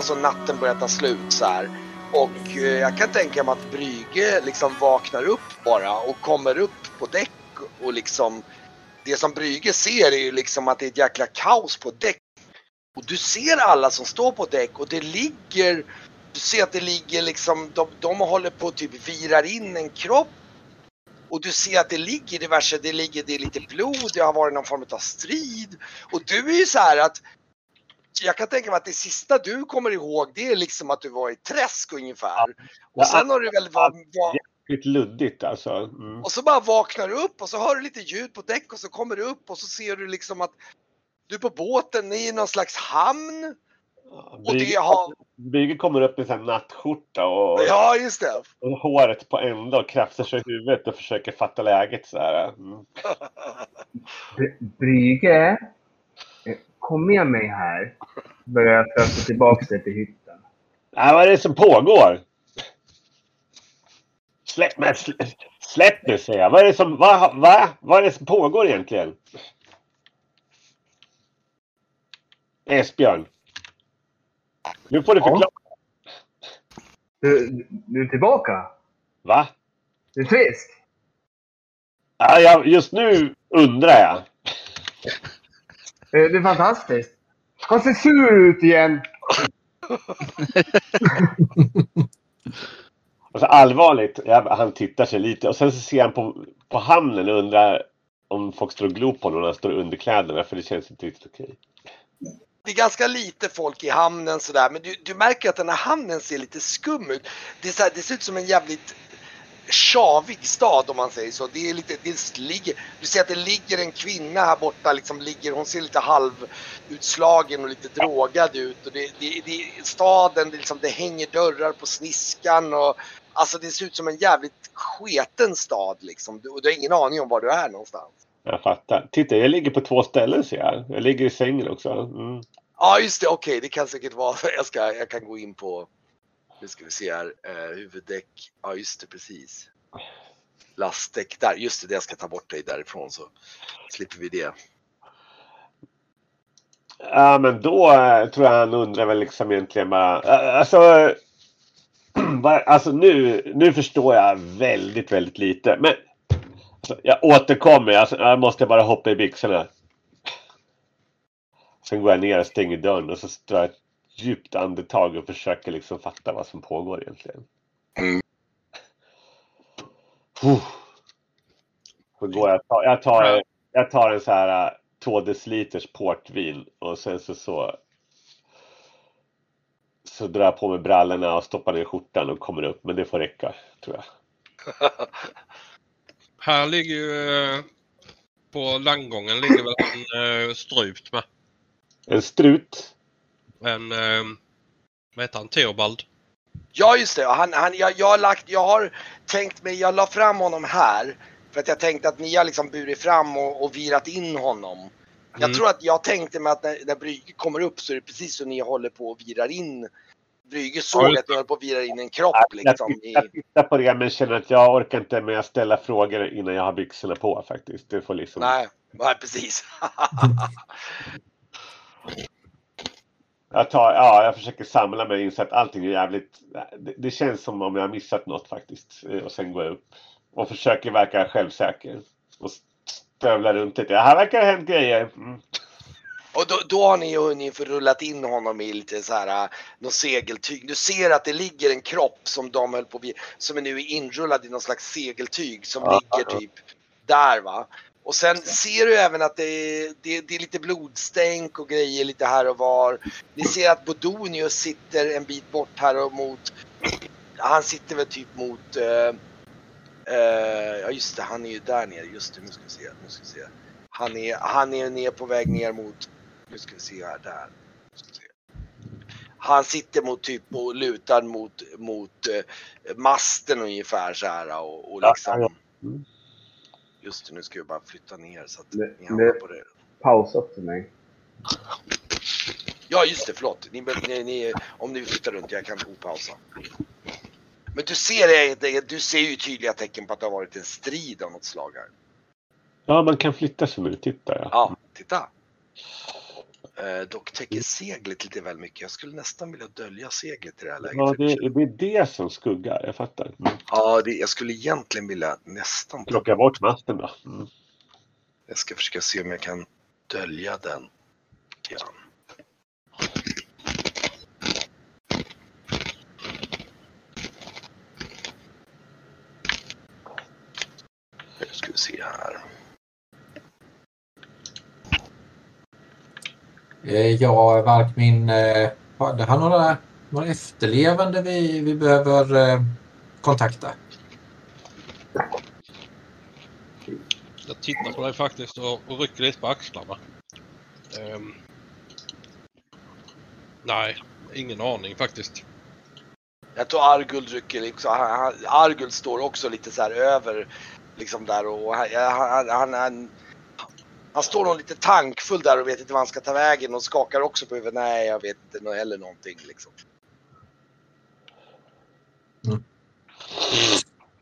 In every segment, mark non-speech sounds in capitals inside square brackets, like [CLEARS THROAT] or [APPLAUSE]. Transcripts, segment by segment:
någonstans är natten börjar ta slut så här. Och eh, jag kan tänka mig att Brygge liksom vaknar upp bara och kommer upp på däck och liksom det som Brygge ser är ju liksom att det är ett jäkla kaos på däck. Och du ser alla som står på däck och det ligger, du ser att det ligger liksom, de, de håller på och typ virar in en kropp. Och du ser att det ligger diverse, det ligger, det är lite blod, det har varit någon form av strid. Och du är ju så här att jag kan tänka mig att det sista du kommer ihåg det är liksom att du var i träsk ungefär. Och sen har du väl var, var, Jäkligt luddigt alltså. Mm. och så bara vaknar du upp och så hör du lite ljud på däck och så kommer du upp och så ser du liksom att du är på båten i någon slags hamn. Och det har, Brygge kommer upp i en nattskjorta och, ja just det. och håret på ända och krafsar sig i huvudet och försöker fatta läget så här. Mm. Bry- Brygge, kom med mig här. Börjar jag fösa tillbaka dig till hytten. Nej, vad är det som pågår? Släpp, men, släpp, nu säger jag. Vad är, det som, va, va? vad är det som pågår egentligen? Esbjörn. Nu får du Ja. förklara. Du, du är tillbaka? Va? Du är frisk? Ja, jag, just nu undrar jag. Eh, Det är fantastiskt. Han ser sur ut igen. [LAUGHS] Alltså allvarligt, han tittar sig lite och sen så ser han på, på hamnen och undrar om folk står och glor på honom när han står i underkläderna för det känns inte riktigt okej. Det är ganska lite folk i hamnen sådär men du, du märker att den här hamnen ser lite skum ut. Det, är så här, det ser ut som en jävligt tjavig stad om man säger så. Det är lite, det ligger, du ser att det ligger en kvinna här borta, liksom ligger, hon ser lite halvutslagen och lite drogad ut. Och det, det, det, staden, det, liksom, det hänger dörrar på sniskan och alltså det ser ut som en jävligt sketen stad liksom. Du, och du har ingen aning om var du är någonstans. Jag fattar. Titta, jag ligger på två ställen ser jag. Jag ligger i sängen också. Mm. Ja just det, okej det kan säkert vara, [LAUGHS] jag, ska, jag kan gå in på, nu ska vi se här, eh, huvuddäck, ja just det precis. Lastdäck där, just det, jag ska ta bort dig därifrån så slipper vi det. Ja, men då eh, tror jag han undrar väl liksom egentligen bara... Eh, alltså... [CLEARS THROAT] Alltså nu, nu förstår jag väldigt, väldigt lite. Men alltså, jag återkommer. Alltså, jag måste bara hoppa i byxorna. Sen går jag ner och stänger dörren och så drar jag djupt andetag och försöker liksom fatta vad som pågår egentligen. Mm. Går jag, ta- jag, tar, jag tar en så här eh, två deciliters portvin och sen så, så så drar jag på mig brallorna och stoppar ner skjortan och kommer upp. Men det får räcka, tror jag. [LAUGHS] Här ligger ju eh, på landgången ligger väl en eh, strypt med. En strut. En, eh, vad heter han, Theobald? Ja just det, han, han, jag, jag, har lagt, jag har tänkt mig, jag la fram honom här för att jag tänkte att ni har liksom burit fram och, och virat in honom. Jag Mm. tror att jag tänkte mig att när, när Brygge kommer upp så är det precis som ni håller på och virar in. Brygge såg att ni håller på att vira in en kropp Jag, liksom. I, jag tittar på det men känner att jag orkar inte med att ställa frågor innan jag har byxorna på faktiskt. Det får liksom... nej, nej, precis. [LAUGHS] Jag, tar, ja, jag försöker samla mig och inse att allting är jävligt... Det, det känns som om jag har missat något faktiskt. Eh, Och sen går jag upp. Och försöker verka självsäker. Och stövlar runt lite. Ja, här verkar det ha hänt grejer. Mm. Och då, då har ni ju hunnit rullat in honom i lite så här, äh, något segeltyg. Du ser att det ligger en kropp som de höll på som är nu inrullad i någon slags segeltyg som Ja. ligger typ där va. Och sen ser du även att det är, det, det är lite blodstänk och grejer lite här och var. Ni ser att Bodonius sitter en bit bort här och mot, han sitter väl typ mot, eh, eh, ja just det, han är ju där nere, just det, nu ska vi se, nu ska vi se. Han är, han är ner på väg ner mot, nu ska vi se här, där. Han sitter mot typ och lutar mot, mot eh, masten ungefär så här och, och liksom. Mm. Just det, nu ska jag bara flytta ner så att ni hamnar på det. Paus upp för mig. Ja just det, förlåt. Ni, ni, ni, om ni flyttar runt, jag kan opausa. Men du ser, det- du ser ju tydliga tecken på att det har varit en strid av något slag här. Ja, man kan flytta sig nu. Titta ja. Ja, titta. Eh, dock täcker seglet lite väl mycket. Jag skulle nästan vilja dölja seglet i det här läget. Ja, det, det är det som skuggar. Jag fattar. Mm. Ja, det, jag skulle egentligen vilja nästan Plocka bort masten då. Mm. Jag ska försöka se om jag kan dölja den. Ja. Nu ska vi se här. Ja, Varkmin, eh, har det har några, några efterlevande vi, vi behöver eh, kontakta? Jag tittar på dig faktiskt och, och rycker lite på axlarna. Ehm. nej, ingen aning faktiskt. Jag tror Argul rycker liksom, han, han, Argul står också lite så här över liksom där och han, han, han, han, han står nog lite tankfull där och vet inte vad han ska ta vägen och skakar också på huvudet. Nej, jag vet inte heller någonting liksom.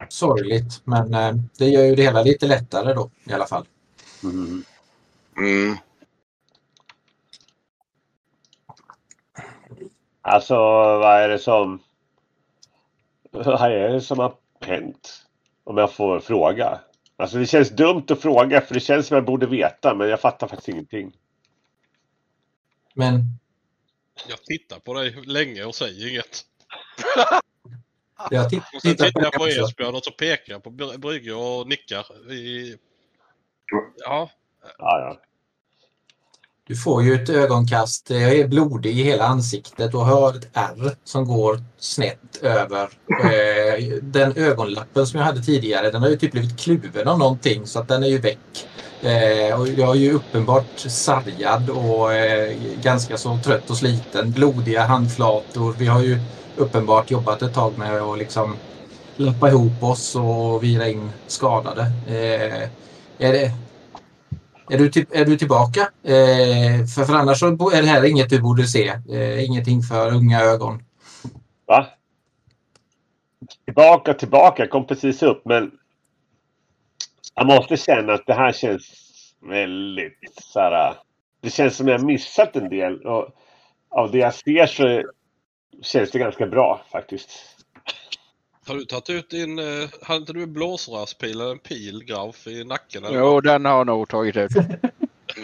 Sorgligt, men eh, det gör ju det hela lite lättare då i alla fall. Mm. Mm. Alltså, vad är det som... Vad är det som har hänt? Om jag får fråga. Alltså det känns dumt att fråga för det känns som jag borde veta men jag fattar faktiskt ingenting. Men Jag tittar på dig länge och säger inget. jag titt, Och sen tittar jag på. Esbjörn och så pekar jag på Bry- Brygge och nickar. I... Ja, Ja, ja. Du får ju ett ögonkast, jag är blodig i hela ansiktet och har ett ärr som går snett över. Eh, den ögonlappen som jag hade tidigare, den har ju typ blivit kluven av någonting så att den är ju väck. Eh, och jag är ju uppenbart sargad och eh, ganska så trött och sliten. Blodiga handflator. Vi har ju uppenbart jobbat ett tag med att liksom lappa ihop oss och vira in skadade. Är det, är du, till, är du tillbaka? Eh, för, för annars så är det här inget du borde se. Eh, ingenting för unga ögon. Va? Tillbaka, tillbaka. Jag kom precis upp men jag måste känna att det här känns väldigt så här. Äh, det känns som jag missat en del och av det jag ser så känns det ganska bra faktiskt har du tagit ut din... Uh, hade inte du en blåsrörspil eller en pil, Grauf, i nacken? Eller? Jo, den har jag nog tagit ut.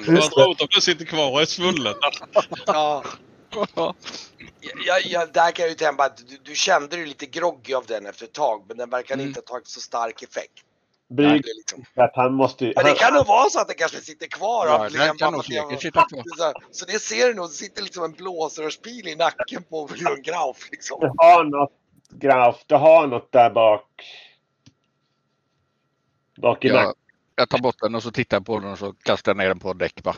Man tror att du sitter kvar och är svullen. Ja, jag, jag, där kan jag ju tänka att du, du kände dig lite groggy av den efter ett tag men den verkar Mm. inte ha tagit så stark effekt. Bryg liksom. att han måste... Men det han- kan nog vara så att det kanske sitter kvar. Ja, den liksom kan nog säkert sitta kvar. Så, så det ser du nog, det sitter liksom en blåsrörspil i nacken på [LAUGHS] Björn Grauf liksom. Har något, Graf, du har något där bak. Bak i Jag, nacken. jag tar bort den och så tittar jag på den och så kastar jag ner den på däck bara.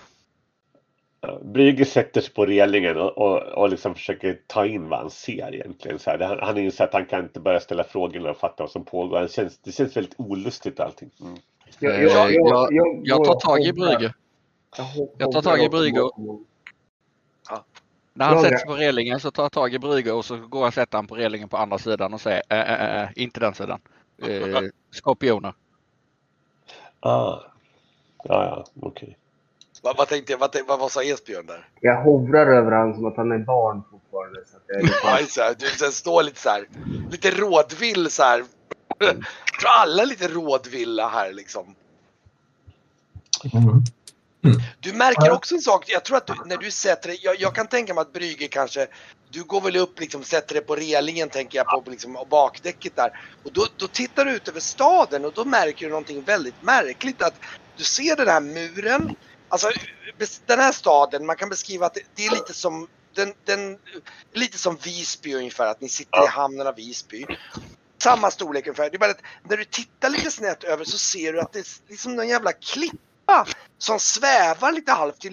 Brygge sätter sig på relingen och, och, och liksom försöker ta in vad han ser egentligen. Så här. Han, han inser att han kan inte börja ställa frågor och fatta vad som pågår. Han känns, det känns väldigt olustigt allting. Mm. Jag, Eh, jag, jag, jag- Jag tar tag i Brygge. Jag, Jag tar tag i Brygge och- När han Ja, sätter ja. sig på relingen så tar jag tag i Brygge och så går jag och sätter han på relingen på andra sidan och säger äh, äh, äh, inte den sidan. Eh, [LAUGHS] skorpioner. Ah. Ja, ja, okej. Vad, vad tänkte jag, vad, vad, vad sa Esbjörn där? Jag hovrar över honom som att han är barn fortfarande. Så att jag är [LAUGHS] Ja, lite... så här, du sen står lite så här, lite rådvill så här. Jag [LAUGHS] tror alla är lite rådvilla här liksom. Mm. Du märker också en sak, jag tror att du, när du sätter dig, jag, jag kan tänka mig att Brygge kanske, du går väl upp liksom, sätter dig på relingen tänker jag på liksom, bakdäcket där. Och då, då tittar du ut över staden och då märker du någonting väldigt märkligt att du ser den här muren, alltså den här staden, man kan beskriva att det, det är lite som den, den, lite som Visby ungefär, att ni sitter i hamnen av Visby. Samma storlek ungefär. Det är bara att när du tittar lite snett över så ser du att det är liksom någon jävla klippa som svävar lite halvt i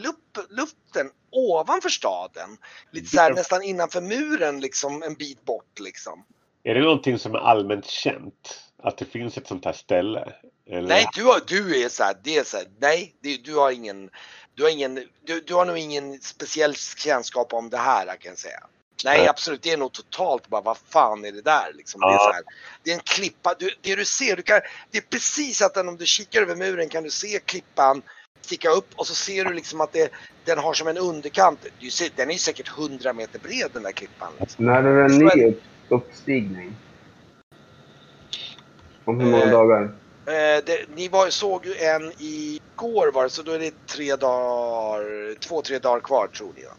luften ovanför staden. Lite så här nästan innanför muren liksom en bit bort liksom. Är det någonting som är allmänt känt? Att det finns ett sånt här ställe? Eller? Nej, du, har, du är så här, det är så här, nej, det, du har ingen, du har ingen, du, du har nog ingen speciell kännskap om det här kan jag säga. Nej, Nej. absolut, det är nog totalt bara, vad fan är det där liksom? Det är, Ja. så här, det är en klippa, du, det du ser, du kan, det är precis att om du kikar över muren kan du se klippan sticka upp och så ser du liksom att det, den har som en underkant. Du ser, den är ju säkert 100 meter bred den där klippan. Liksom. När är det en ny upp, uppstigning? Om hur många Eh. dagar? Eh, det, ni var, såg ju en igår var det, så då är det tre dagar, två, tre dagar kvar tror ni. va?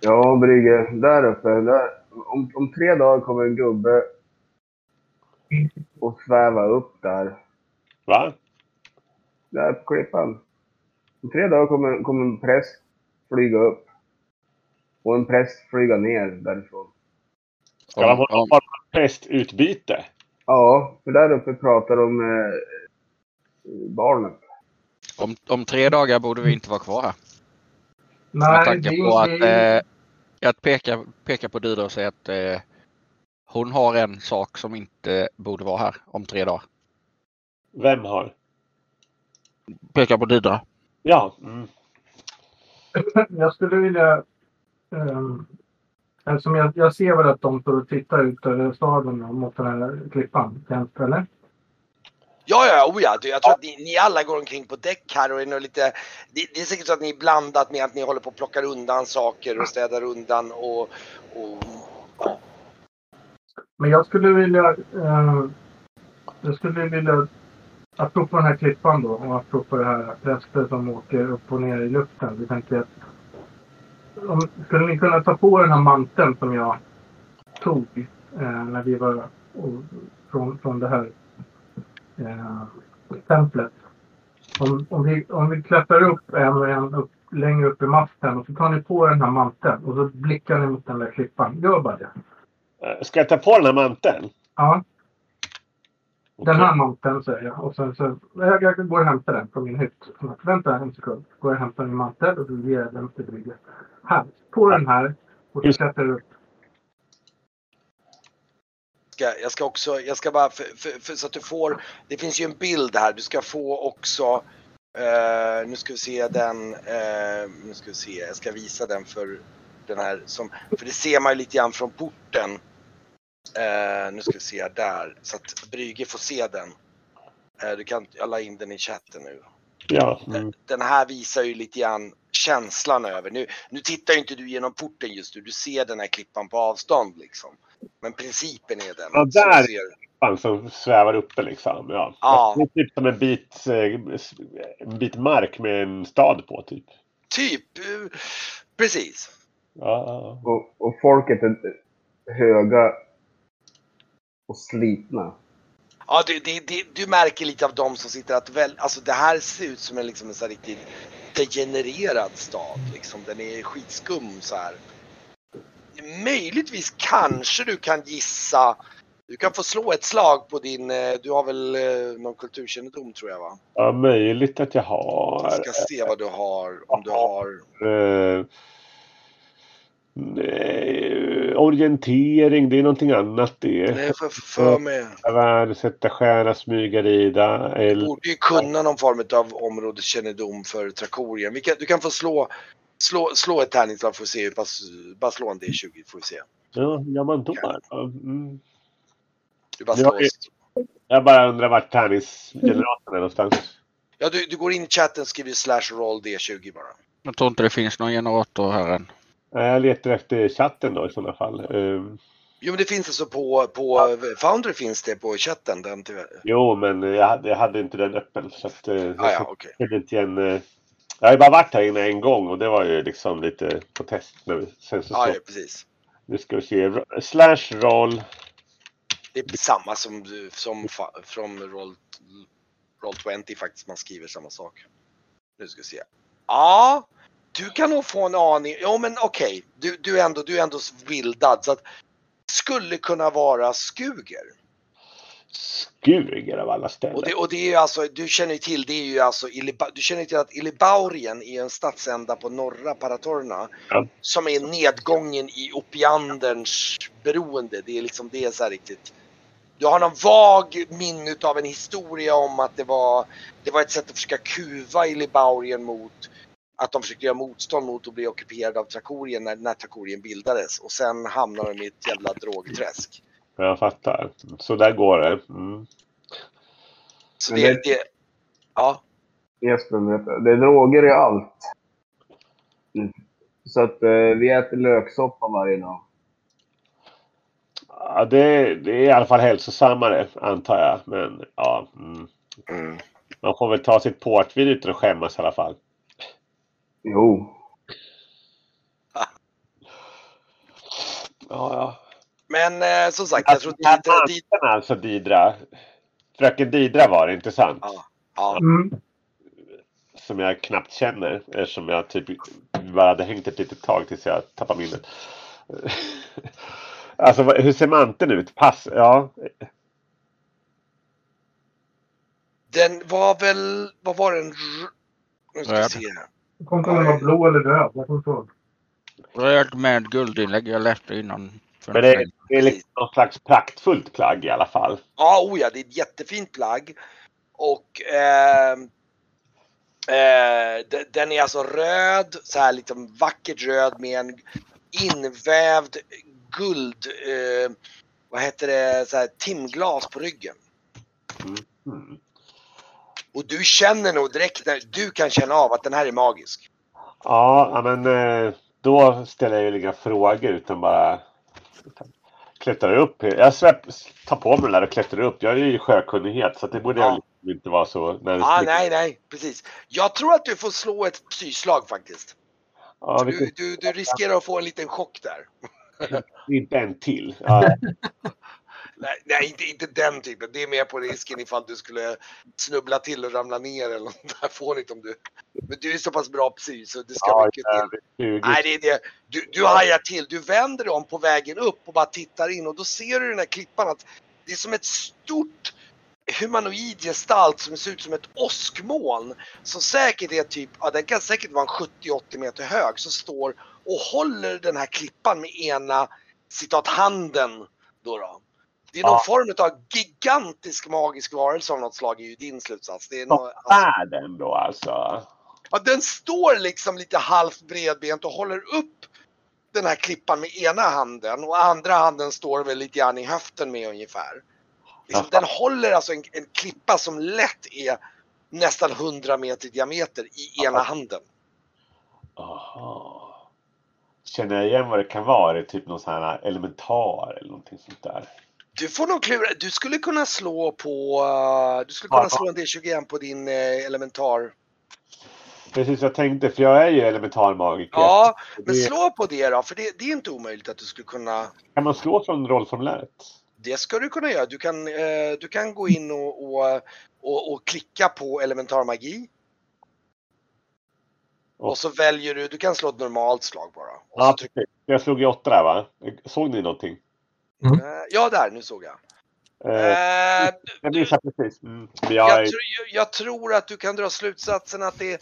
Ja, Brygge. Där uppe. Där, om, om tre dagar kommer en gubbe och sväva upp där. Va? Där på klippan. Om tre dagar kommer, kommer en präst flyga upp. Och en präst flyga ner därifrån. Ska man ha någon prästutbyte? Ja, för där uppe pratar de om eh, barnet. om, om tre dagar borde vi inte vara kvar här. Med Nej, tanke det, på att, det, eh, att peka, peka på Didra och säga att eh, hon har en sak som inte borde vara här om tre dagar. Vem har? Peka på Didra. Ja. Mm. [LAUGHS] jag skulle vilja... Um, eftersom jag, jag ser väl att de står och tittar ut över staden mot den här klippan. Eller? Ja, ja, oh ja. Jag tror att ni, ni alla går omkring på däck här och är nog lite... Det, det är säkert så att ni är blandat med att ni håller på att plocka undan saker och städar undan och... och ja. Men jag skulle vilja... eh, jag skulle vilja... Apropå den här klippan då och apropå det här präster som åker upp och ner i luften. Vi tänkte att... Om, skulle ni kunna ta på den här manteln som jag tog eh, när vi var och, från, från det här eh, templet. Om, om, vi, om vi klättrar upp en och en upp, längre upp i masten och så tar ni på den här manteln och så blickar ni mot den där klippan. Gör bara det. Eh, Ska jag ta på den här manteln? Ja, den här manteln säger jag. Och sen så, jag, jag går och hämtar den från min hytt. Vänta en sekund. Går jag och hämtar min mantel och så ger jag den till Brygge. Här, på den här. Och så klättrar upp. Ska, jag ska också, jag ska bara, för, för, för, så att du får, det finns ju en bild här, du ska få också, eh, nu ska vi se den, eh, nu ska vi se, jag ska visa den för den här som, för det ser man ju lite grann från porten. Eh, nu ska vi se där, så att Brygge får se den. Eh, du kan, jag la in den i chatten nu. Ja. Mm. Den här visar ju lite grann känslan över. Nu, nu tittar ju inte du genom porten just nu, du ser den här klippan på avstånd liksom. Men principen är den. Ja, där. ser- Fan, som svävar uppe liksom. Ja. Ja. Det är typ som en bit, eh, en bit mark med en stad på typ. Typ, eh, precis. Ja. Och, och folket är höga och slitna. Ja, du, det, det, du märker lite av dem som sitter att väl, alltså det här ser ut som en, liksom en så här riktigt degenererad stad. Liksom. Den är skitskum så här. Möjligtvis kanske du kan gissa. Du kan få slå ett slag på din, eh, du har väl eh, någon kulturkännedom tror jag va? ja, möjligt att jag har. Jag ska se vad du har, om du har. Eh, nej, orientering, det är någonting annat det. Är för, för mig. Värdesätta, skära, smyga, rida. Du borde ju kunna någon form av områdeskännedom för Trakorien. Vi du kan få slå, slå, slå ett tärningsslag för att se hur pass, bara slå en D20 får vi se. ja, hur gör man då? Mm. Du bara Ja, slår. det- Jag bara undrar vart tärningsgeneratorn är någonstans. Ja, du, du går in i chatten och skriver slash roll D20 bara. Jag tror inte det finns någon generator här än. Nej, Jag letar efter chatten då i sådana fall. Um, Jo men det finns alltså på, på Foundry finns det på chatten. Den, jo, men jag hade, jag hade inte den öppen. Så att, uh, ah, ja, jag, inte igen, eh, jag har ju bara varit här inne en gång och det var ju liksom lite på test nu. Sen så, Ja, så precis. nu ska vi se. Slash roll. Det är samma som, som från roll, roll 20 faktiskt. Man skriver samma sak. Nu ska vi se. Ja, du kan nog få en aning. Ja men okej, du, du, är ändå, du är ändå bildad. Så att skulle kunna vara Skuger. Skuger av alla ställen. Och det, och det är ju alltså, du känner ju till, det är ju alltså, du känner till att Ilibaurien är en stadsända på norra Paratorna. Ja. Som är nedgången i Opianderns beroende. Det är liksom, det är så här riktigt. Du har någon vag minne av en historia om att det var, det var ett sätt att försöka kuva Ilibaurien mot att de försökte göra motstånd mot att bli ockuperade av Trakorien när, när Trakorien bildades. Och sen hamnar de i ett jävla drogträsk. Jag fattar. Så där går det. Mm. Så det, det- det, ja, Jesper vet det. Det är droger i allt. Mm. Så att eh, vi äter löksoppa varje dag. Ja, det, det är i alla fall hälsosammare antar jag. Men ja. Mm. mm. Man får väl ta sitt portvin utan att skämmas i alla fall. Jo. Ja, ja. Men eh, som sagt, jag tror Alltså, Didra, Didra, alltså Didra. Fröken Didra var det, inte sant? ja, ja. Mm. Som jag knappt känner eftersom jag typ bara hade hängt ett litet tag tills jag tappade minnet. [LAUGHS] Alltså hur ser manteln ut? Pass? Ja. Den var väl, vad var den? Nu ska vi se. Jag kommer inte ihåg om det var blå eller röd. Röd med guldinlägg. Jag läste innan. Men en det, det är liksom något slags praktfullt plagg i alla fall. Ja, oh ja, det är ett jättefint plagg. Och ehm, eh, de- den är alltså röd, så här liksom vackert röd med en invävd guld, eh, vad heter det, så här timglas på ryggen. Mm. Och du känner nog direkt, när, du kan känna av att den här är magisk. Ja, ja, men eh, då ställer jag ju inga frågor utan bara klättrar upp. Jag släpp, tar på mig den där och klättrar upp. Jag är ju sjökunnighet så det borde Ja. jag inte vara så nervös. Ah, nej, nej, precis. Jag tror att du får slå ett psyslag faktiskt. Ja, Du, du, du riskerar att få en liten chock där. inte en till. [LAUGHS] Ja, Nej, nej inte, inte den typen. Det är mer på risken ifall du skulle snubbla till och ramla ner eller något där fånigt om du... Men du är så pass bra psy så det ska ja, mycket till. 20. Nej, det är det. Du, du hajar till. Du vänder dig om på vägen upp och bara tittar in och då ser du den här klippan att det är som ett stort humanoid gestalt som ser ut som ett åskmoln. Som säkert är typ, ja den kan säkert vara en 70-80 meter hög. Som står och håller den här klippan med ena citat handen. Då då. Det är någon Ja. form av gigantisk magisk varelse av något slag är ju din slutsats. Det är Som nå- alltså, världen då alltså. Ja, den står liksom lite halvt bredbent och håller upp den här klippan med ena handen och andra handen står väl lite grann i höften med ungefär. Liksom, den håller alltså en, en klippa som lätt är nästan 100 meter i diameter i ena handen. Aha. Känner jag igen vad det kan vara? Är det typ någon sån här elementar eller någonting sånt där? Du får nog klura, du skulle kunna slå på, eh, du skulle kunna slå en D21 på din eh, elementar. Precis, jag tänkte för jag är ju elementarmagiker. Ja, men Det- slå på det då, för det, det är inte omöjligt att du skulle kunna Kan man slå från rollformuläret? Det ska du kunna göra. Du kan, eh, du kan gå in och, och, och, och klicka på elementarmagi. Och så väljer du, du kan slå ett normalt slag bara. Och Ja, så precis. Jag slog ju åtta där va? Såg ni någonting? Eh, ja, där, nu såg jag. Eh, Eh, jag missade precis. Mm. Men jag, jag, tror, jag, tror att du kan dra slutsatsen att det,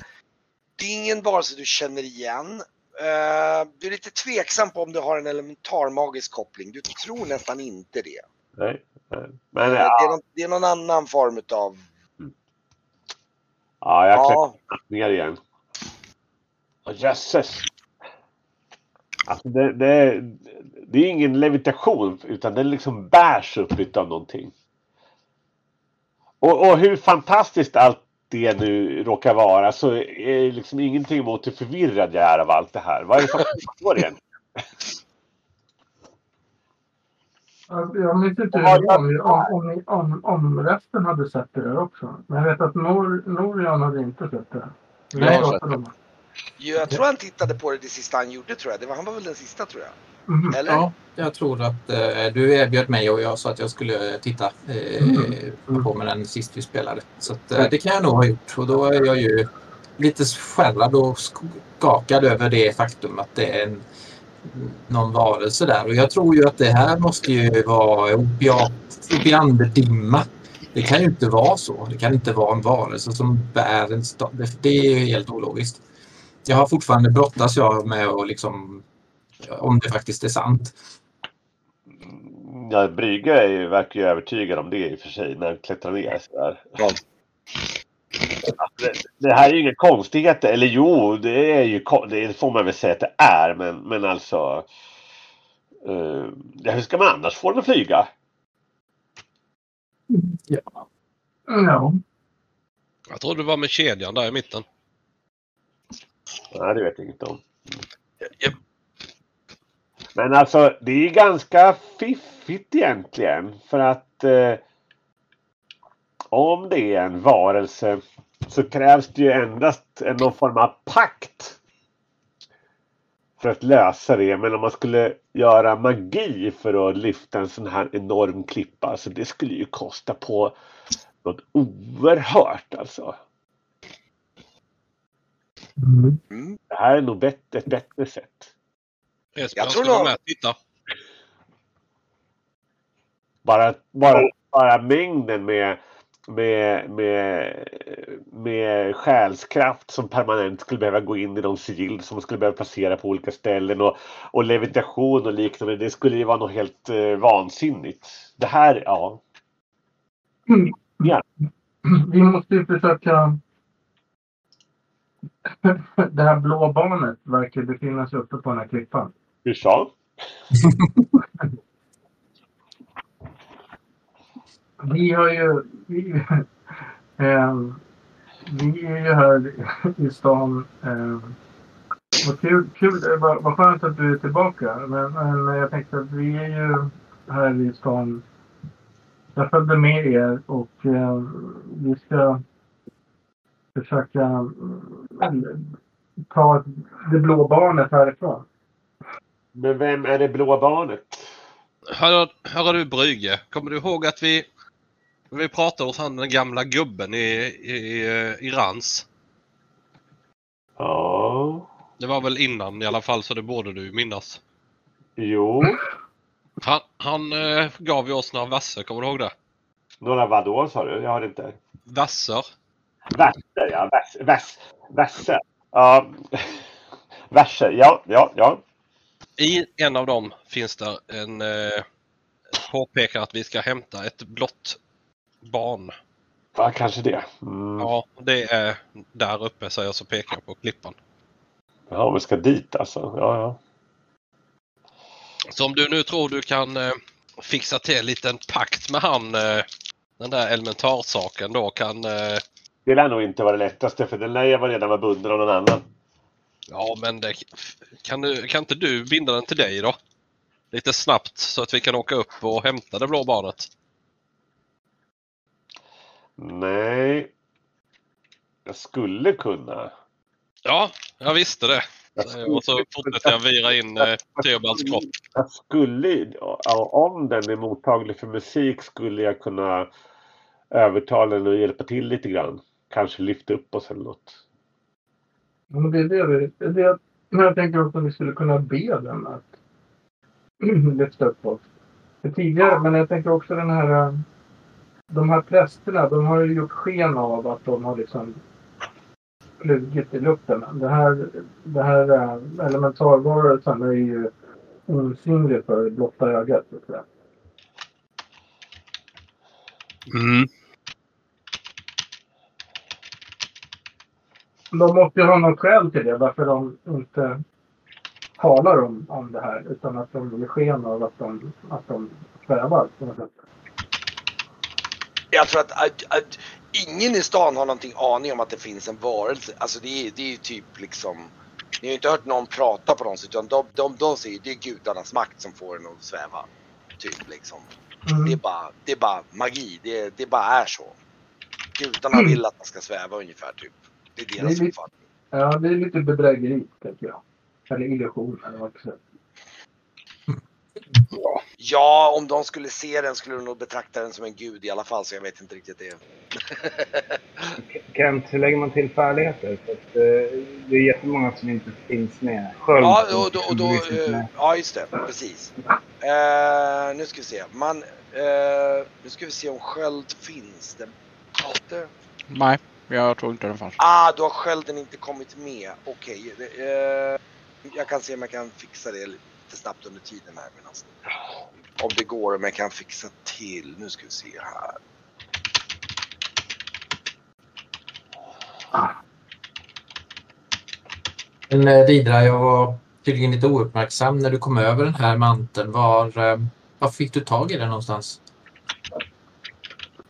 det är ingen varelse du känner igen. Eh, du är lite tveksam på om du har en elementarmagisk koppling. Du tror nästan inte det. nej, nej. Men Eh, ja, det, är någon, det är någon annan form utav... ja jag klättrar Ja, ner igen. Åh, Jösses! Alltså det, det, det är ingen levitation utan den liksom bärs upp utav någonting. Och, och hur fantastiskt allt det nu råkar vara så är det liksom ingenting mot hur förvirrad jag är av allt det här. Vad är det som pågår egentligen? Jag jag minns inte om, om, om, om, resten hade sett det där också. Men jag vet att Nor, Norian hade inte sett det. Jag har om det. Jag tror han tittade på det det sista han gjorde tror jag. Det var, han var väl den sista tror jag. Mhm. Eller? Ja, jag tror att eh, du erbjöd mig och jag sa att jag skulle titta eh, Mm. på med den sist vi spelade. Så att, eh, det kan jag nog ha gjort och då är jag ju lite skärrad och skakad över det faktum att det är en, någon varelse där. Och jag tror ju att det här måste ju vara opiandedimma. Det kan ju inte vara så. Det kan inte vara en varelse som bär en stad. Det, det är ju helt ologiskt. Jag har fortfarande brottas jag med att liksom om det faktiskt är sant. Ja, Brygge är ju, verkar ju övertygad om det i och för sig när han klättrar ner sådär. Ja. Det, det här är ju inga konstigheter. Eller jo, det är ju det får man väl säga att det är. Men, men alltså. Uh, hur ska man annars få den att flyga? Ja. Ja. Jag tror det var med kedjan där i mitten. Nej, det vet jag inte om. Japp. Men alltså, det är ganska fiffigt egentligen. För att eh, om det är en varelse så krävs det ju endast en- någon form av pakt för att lösa det. Men om man skulle göra magi för att lyfta en sån här enorm klippa, så det skulle ju kosta på något oerhört alltså. Mm. Det här är nog bet- ett bättre sätt. Esbjörn Jag ska tror vara nog- med och titta. Bara, bara, bara mängden med, med, med, med själskraft som permanent skulle behöva gå in i de sigill som man skulle behöva placera på olika ställen och, och levitation och liknande. Det skulle ju vara något helt eh, vansinnigt. Det här, ja. Vi måste ju försöka... [LAUGHS] Det här blå barnet verkar befinna sig uppe på den här klippan. Sa? [LAUGHS] Vi har ju... Vi, [LAUGHS] ehm, vi är ju här i stan. ehm, vad kul, kul var, vad skönt att du är tillbaka. Men, men jag tänkte att vi är ju här i stan. Jag följde med er och eh, vi ska försöka mm, ta det blå barnet härifrån. Men vem är det blåa barnet? Hör, hör du Brygge, kommer du ihåg att vi, vi pratade hos han den gamla gubben i, i, i Rans? Ja, Det var väl innan i alla fall så det borde du minnas. jo. Han, han eh, gav ju oss några verser, kommer du ihåg det? Några vadå sa du? Jag har inte. Verser. Verser, ja. Vers, vers, verser. Ja. Verser, ja, ja, ja. I en av dem finns det en eh, påpekar att vi ska hämta ett blått barn. Ja, kanske det. Mm. Ja, det är där uppe säger jag så pekar jag på klippan. Ja, vi ska dit alltså. Ja, ja. Så om du nu tror du kan eh, fixa till en liten pakt med han, eh, den där elementarsaken då kan... Eh, Det lär nog inte vara det lättaste för den lär vara redan vara bunden av någon annan. ja men det, kan, du, kan inte du binda den till dig då? Lite snabbt så att vi kan åka upp och hämta det blå barnet. Nej. Jag skulle kunna. Ja, jag visste det. Jag Och så fortsätter jag vira in eh, Theobalds kropp. Jag skulle, om den är mottaglig för musik skulle jag kunna övertala den och hjälpa till lite grann. Kanske lyfta upp oss eller något. Ja, men det är det vi... Det är det, men jag tänker också att vi skulle kunna be den att [CLEARS THROAT] lyfta upp oss. För tidigare, men jag tänker också den här... eh, De här prästerna, de har ju gjort sken av att de har liksom flugit i luften. Det här, det här eh, elementarvarelsen är ju osynlig för blotta ögat. Mm. De måste ju ha något skäl till det, varför de inte talar om, om det här. Utan att de ger sken av att de, att de svävar på något sätt. Jag tror att, att, att ingen i stan har någonting aning om att det finns en varelse. Alltså det är, det är ju typ liksom Ni har ju inte hört någon prata på något sätt utan de, de, de säger det är gudarnas makt som får en att sväva. Typ liksom. Det är Mm. bara, det är bara magi. Det, det bara är så. Gudarna vill att man ska sväva ungefär typ. Det är deras Det är uppfattning. Ja, det är lite bedrägeri, tänker jag. Eller illusion, eller vad man ska säga. Ja, om de skulle se den skulle de nog betrakta den som en gud i alla fall så jag vet inte riktigt det. [LAUGHS] Kent, hur lägger man till färdigheter? För att, eh, det är jättemånga som inte finns med. Sköld Ja, och då, och då, inte eh, med. ja just det, precis. Eh, nu ska vi se. Man, eh, nu ska vi se om sköld finns. Den, inte. Nej, jag tror inte den fanns. Ah, då har skölden inte kommit med. Okej. det, eh, jag kan se om jag kan fixa det lite snabbt under tiden här. Medan, om det går, om jag kan fixa till. Nu ska vi se här. Men eh, Didra, jag var tydligen lite ouppmärksam när du kom över den här manteln. Var, eh, var fick du tag i den någonstans?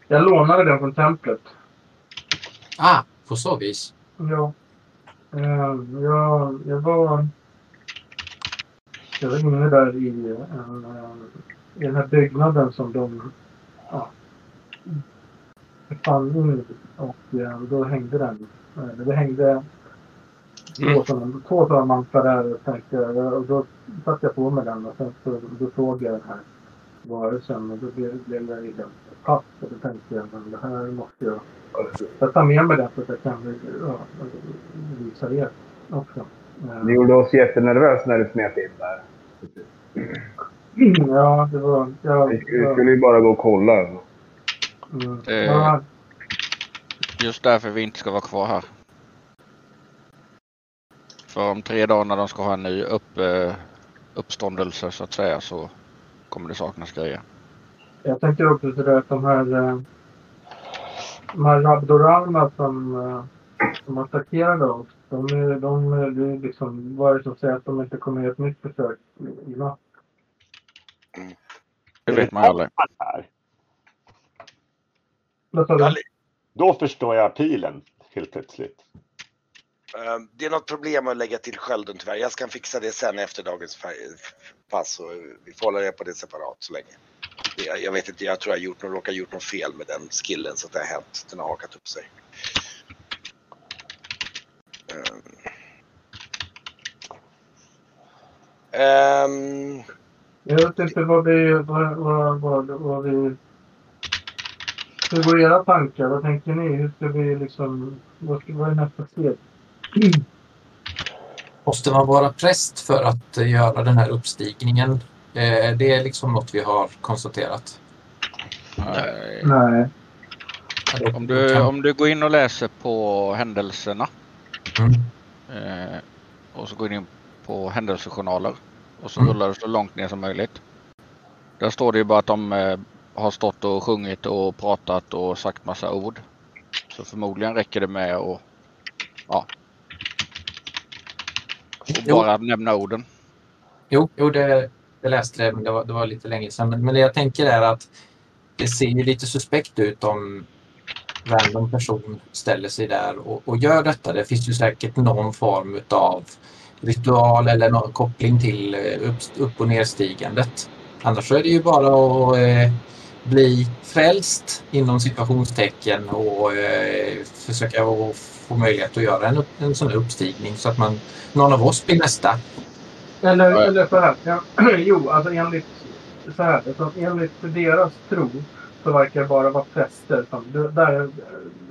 Jag lånade den från templet. Ah, på så vis. Ja. Eh, jag, jag var... Jag var inne där i, en, eh, i den här byggnaden som de ja, fann in. Och eh, då hängde den. Det hängde två Mm. sådana, två sådana mantlar där och, tänkte, jag- och då satte jag på mig den och sen så, då såg jag den här varelsen och då blev, blev jag lite fast och då tänkte jag men det här måste jag jag tar med mig den så att jag kan ja, visa er också. Eh, Det gjorde oss jättenervösa när du smet in där. Ja, det var... Ja, Vi skulle, skulle ju bara gå och kolla. mm, Eh. ja, Just därför vi inte ska vara kvar här. För om tre dagar när de ska ha en ny upp, eh, uppståndelse så att säga så kommer det saknas grejer. jag tänker också sådär att de här... De här rabdorarna som, eh, som attackerade oss. De är, de det är liksom... Vad är det som säger att de inte kommer göra ett nytt försök i, natt? Det vet man ju aldrig. Då förstår jag pilen helt plötsligt. eh, Det är något problem att lägga till skölden tyvärr. Jag ska fixa det sen efter dagens pass och vi får hålla det på det separat så länge. Jag, Jag vet inte, jag tror jag gjort, något- råkat gjort något fel med den skillen så att det har hänt. Den har hakat upp sig. Um. Ehm, Jag vet inte vad vi... Vad, vad, vad, vad vi... Hur går era tankar? Vad tänker ni? Hur ska vi liksom... Vad, ska, vad är nästa steg? Måste man vara präst för att eh, göra den här uppstigningen? Eh, Det är liksom något vi har konstaterat. Eh, Nej. Om du, om du går in och läser på händelserna Mm. eh, och så går du in på händelsejournaler och så Mm. rullar du så långt ner som möjligt. Där står det ju bara att de har stått och sjungit och pratat och sagt massa ord. Så förmodligen räcker det med att ja, och Jo. bara nämna orden. Jo, jo det, det läste det, men det var, det var lite länge sedan. Men, men det jag tänker är att det ser ju lite suspekt ut om random person ställer sig där och, och gör detta. Det finns ju säkert någon form av ritual eller någon koppling till eh, upp, upp och nerstigandet. Annars är det ju bara att eh, bli frälst inom situationstecken och eh, försöka att få möjlighet att göra en, en sån här uppstigning så att man, någon av oss blir nästa. Eller, Ja. eller så här. Ja, [CLEARS THROAT] jo, alltså enligt, så här, alltså enligt deras tro så verkar det bara vara präster som... Det, där,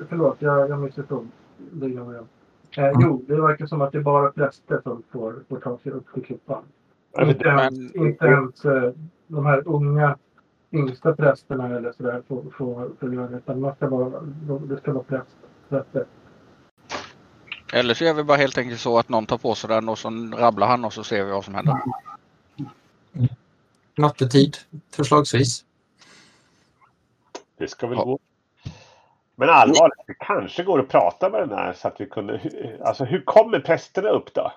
förlåt, jag, jag missförstod. Det gör jag. Eh, Mm. Jo, det verkar som att det är bara präster som får, får ta sig upp till klippan. Inte ens, Men- inte ens eh, de här unga yngsta prästerna eller sådär får, får, får göra det. Utan man ska vara, det ska vara präst, präster. Eller så gör vi bara helt enkelt så att någon tar på sig den och så rabblar han och så ser vi vad som händer. Nattetid, förslagsvis. Det ska väl Ja. gå. Men allvarligt, det kanske går att prata med den här så att vi kunde... Alltså hur kommer prästerna upp då?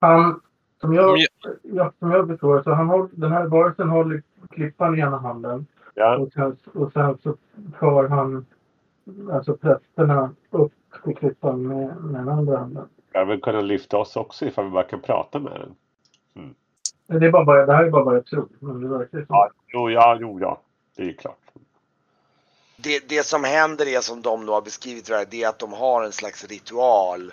Han, som jag, Ja. ja, som jag förstår så han håller, den här varelsen håller klippan i ena handen. Ja, Och sen, och sen så för han alltså prästerna upp till klippan med, med den andra handen. jag vill kunna lyfta oss också ifall vi bara kan prata med den. Det, är bara, bara, det här är bara vad jag tror. Men det verkar så. Ja, jo, ja, jo, ja. Det är klart. det, det som händer är som de då har beskrivit det, här, det är att de har en slags ritual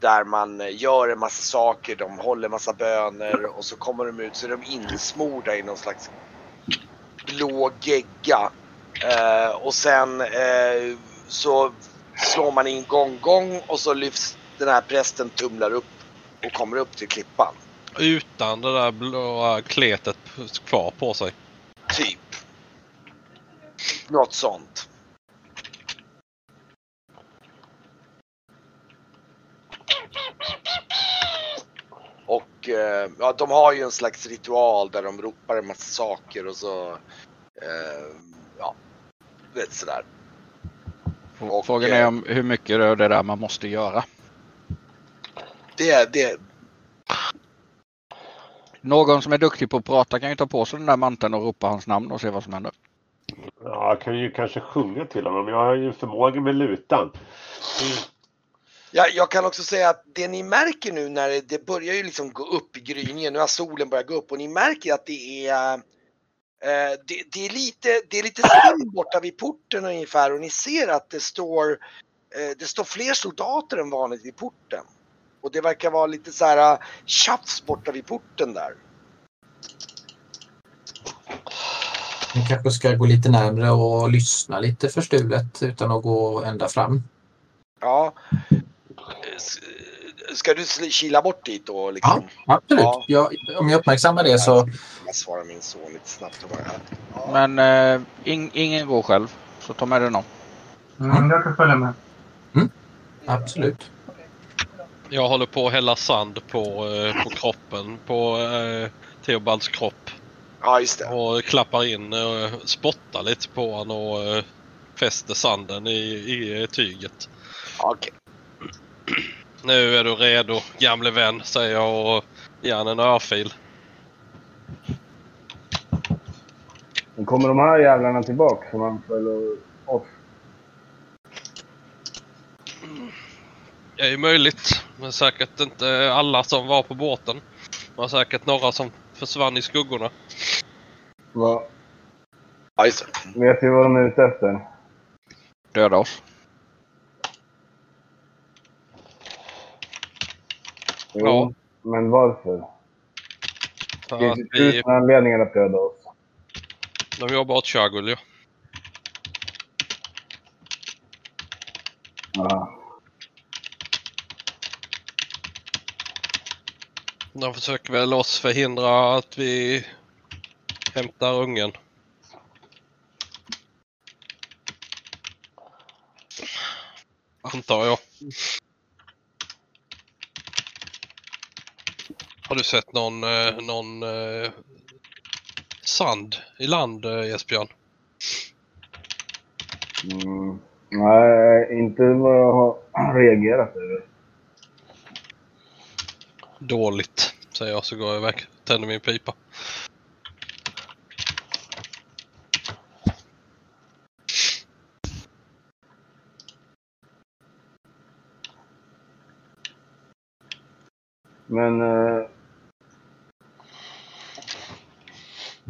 där man eh, gör en massa saker, de håller massa böner och så kommer de ut så är de insmorda i någon slags blå gegga. Eh, och sen eh, så slår man in gång gång och så lyfts den här prästen tumlar upp och kommer upp till klippan. Utan det där blåa kletet kvar på sig. Typ. Något sånt. Och eh, ja, de har ju en slags ritual där de ropar en massa saker och så... Eh, ja, vet sådär. Och, Frågan eh, är om hur mycket det är det där man måste göra. Det, det, Någon som är duktig på att prata kan ju ta på sig den där manteln och ropa hans namn och se vad som händer. Ja, jag kan ju kanske sjunga till honom. Jag har ju förmåga med lutan. Ja, jag kan också säga att det ni märker nu när det, det börjar ju liksom gå upp i gryningen, nu har solen börjat gå upp och ni märker att det är eh, det, det är lite, det är lite skum borta vid porten ungefär och ni ser att det står eh, det står fler soldater än vanligt vid porten. Och det verkar vara lite så här eh, tjafs borta vid porten där. Vi kanske ska gå lite närmre och lyssna lite förstulet utan att gå ända fram. Ja. Ska du kila bort dit då liksom? Absolut. Ja. Jag, om jag uppmärksammar det så... Jag svarar min son lite snabbt. och bara, Ja. Men eh, ing, ingen går själv. Så ta med dig någon. Mm, jag kan följa med. Absolut. Jag håller på att hälla sand på, eh, på kroppen, på eh, Theobalds kropp. ja, just det. Och klappar in, eh, spottar lite på honom och eh, fäster sanden i, i tyget. Okej. Nu är du redo gamle vän, säger jag och ger han en örfil. Men kommer de här jävlarna tillbaka som anfaller oss? Det är ju möjligt, men säkert inte alla som var på båten. Det var säkert några som försvann i skuggorna. Just det. vet vi vad de är ute efter? Döda oss. Jo, Ja. Men varför? För Det finns vi, tusen anledningar att döda oss. de jobbar åt Shagul ju. Ja. De försöker väl oss förhindra att vi hämtar ungen. Antar jag. Har du sett någon, eh, någon eh, sand i land, eh, Esbjörn? Mm. Nej, inte vad jag har reagerat över. Dåligt, säger jag så går jag iväg. Tänder min pipa. Men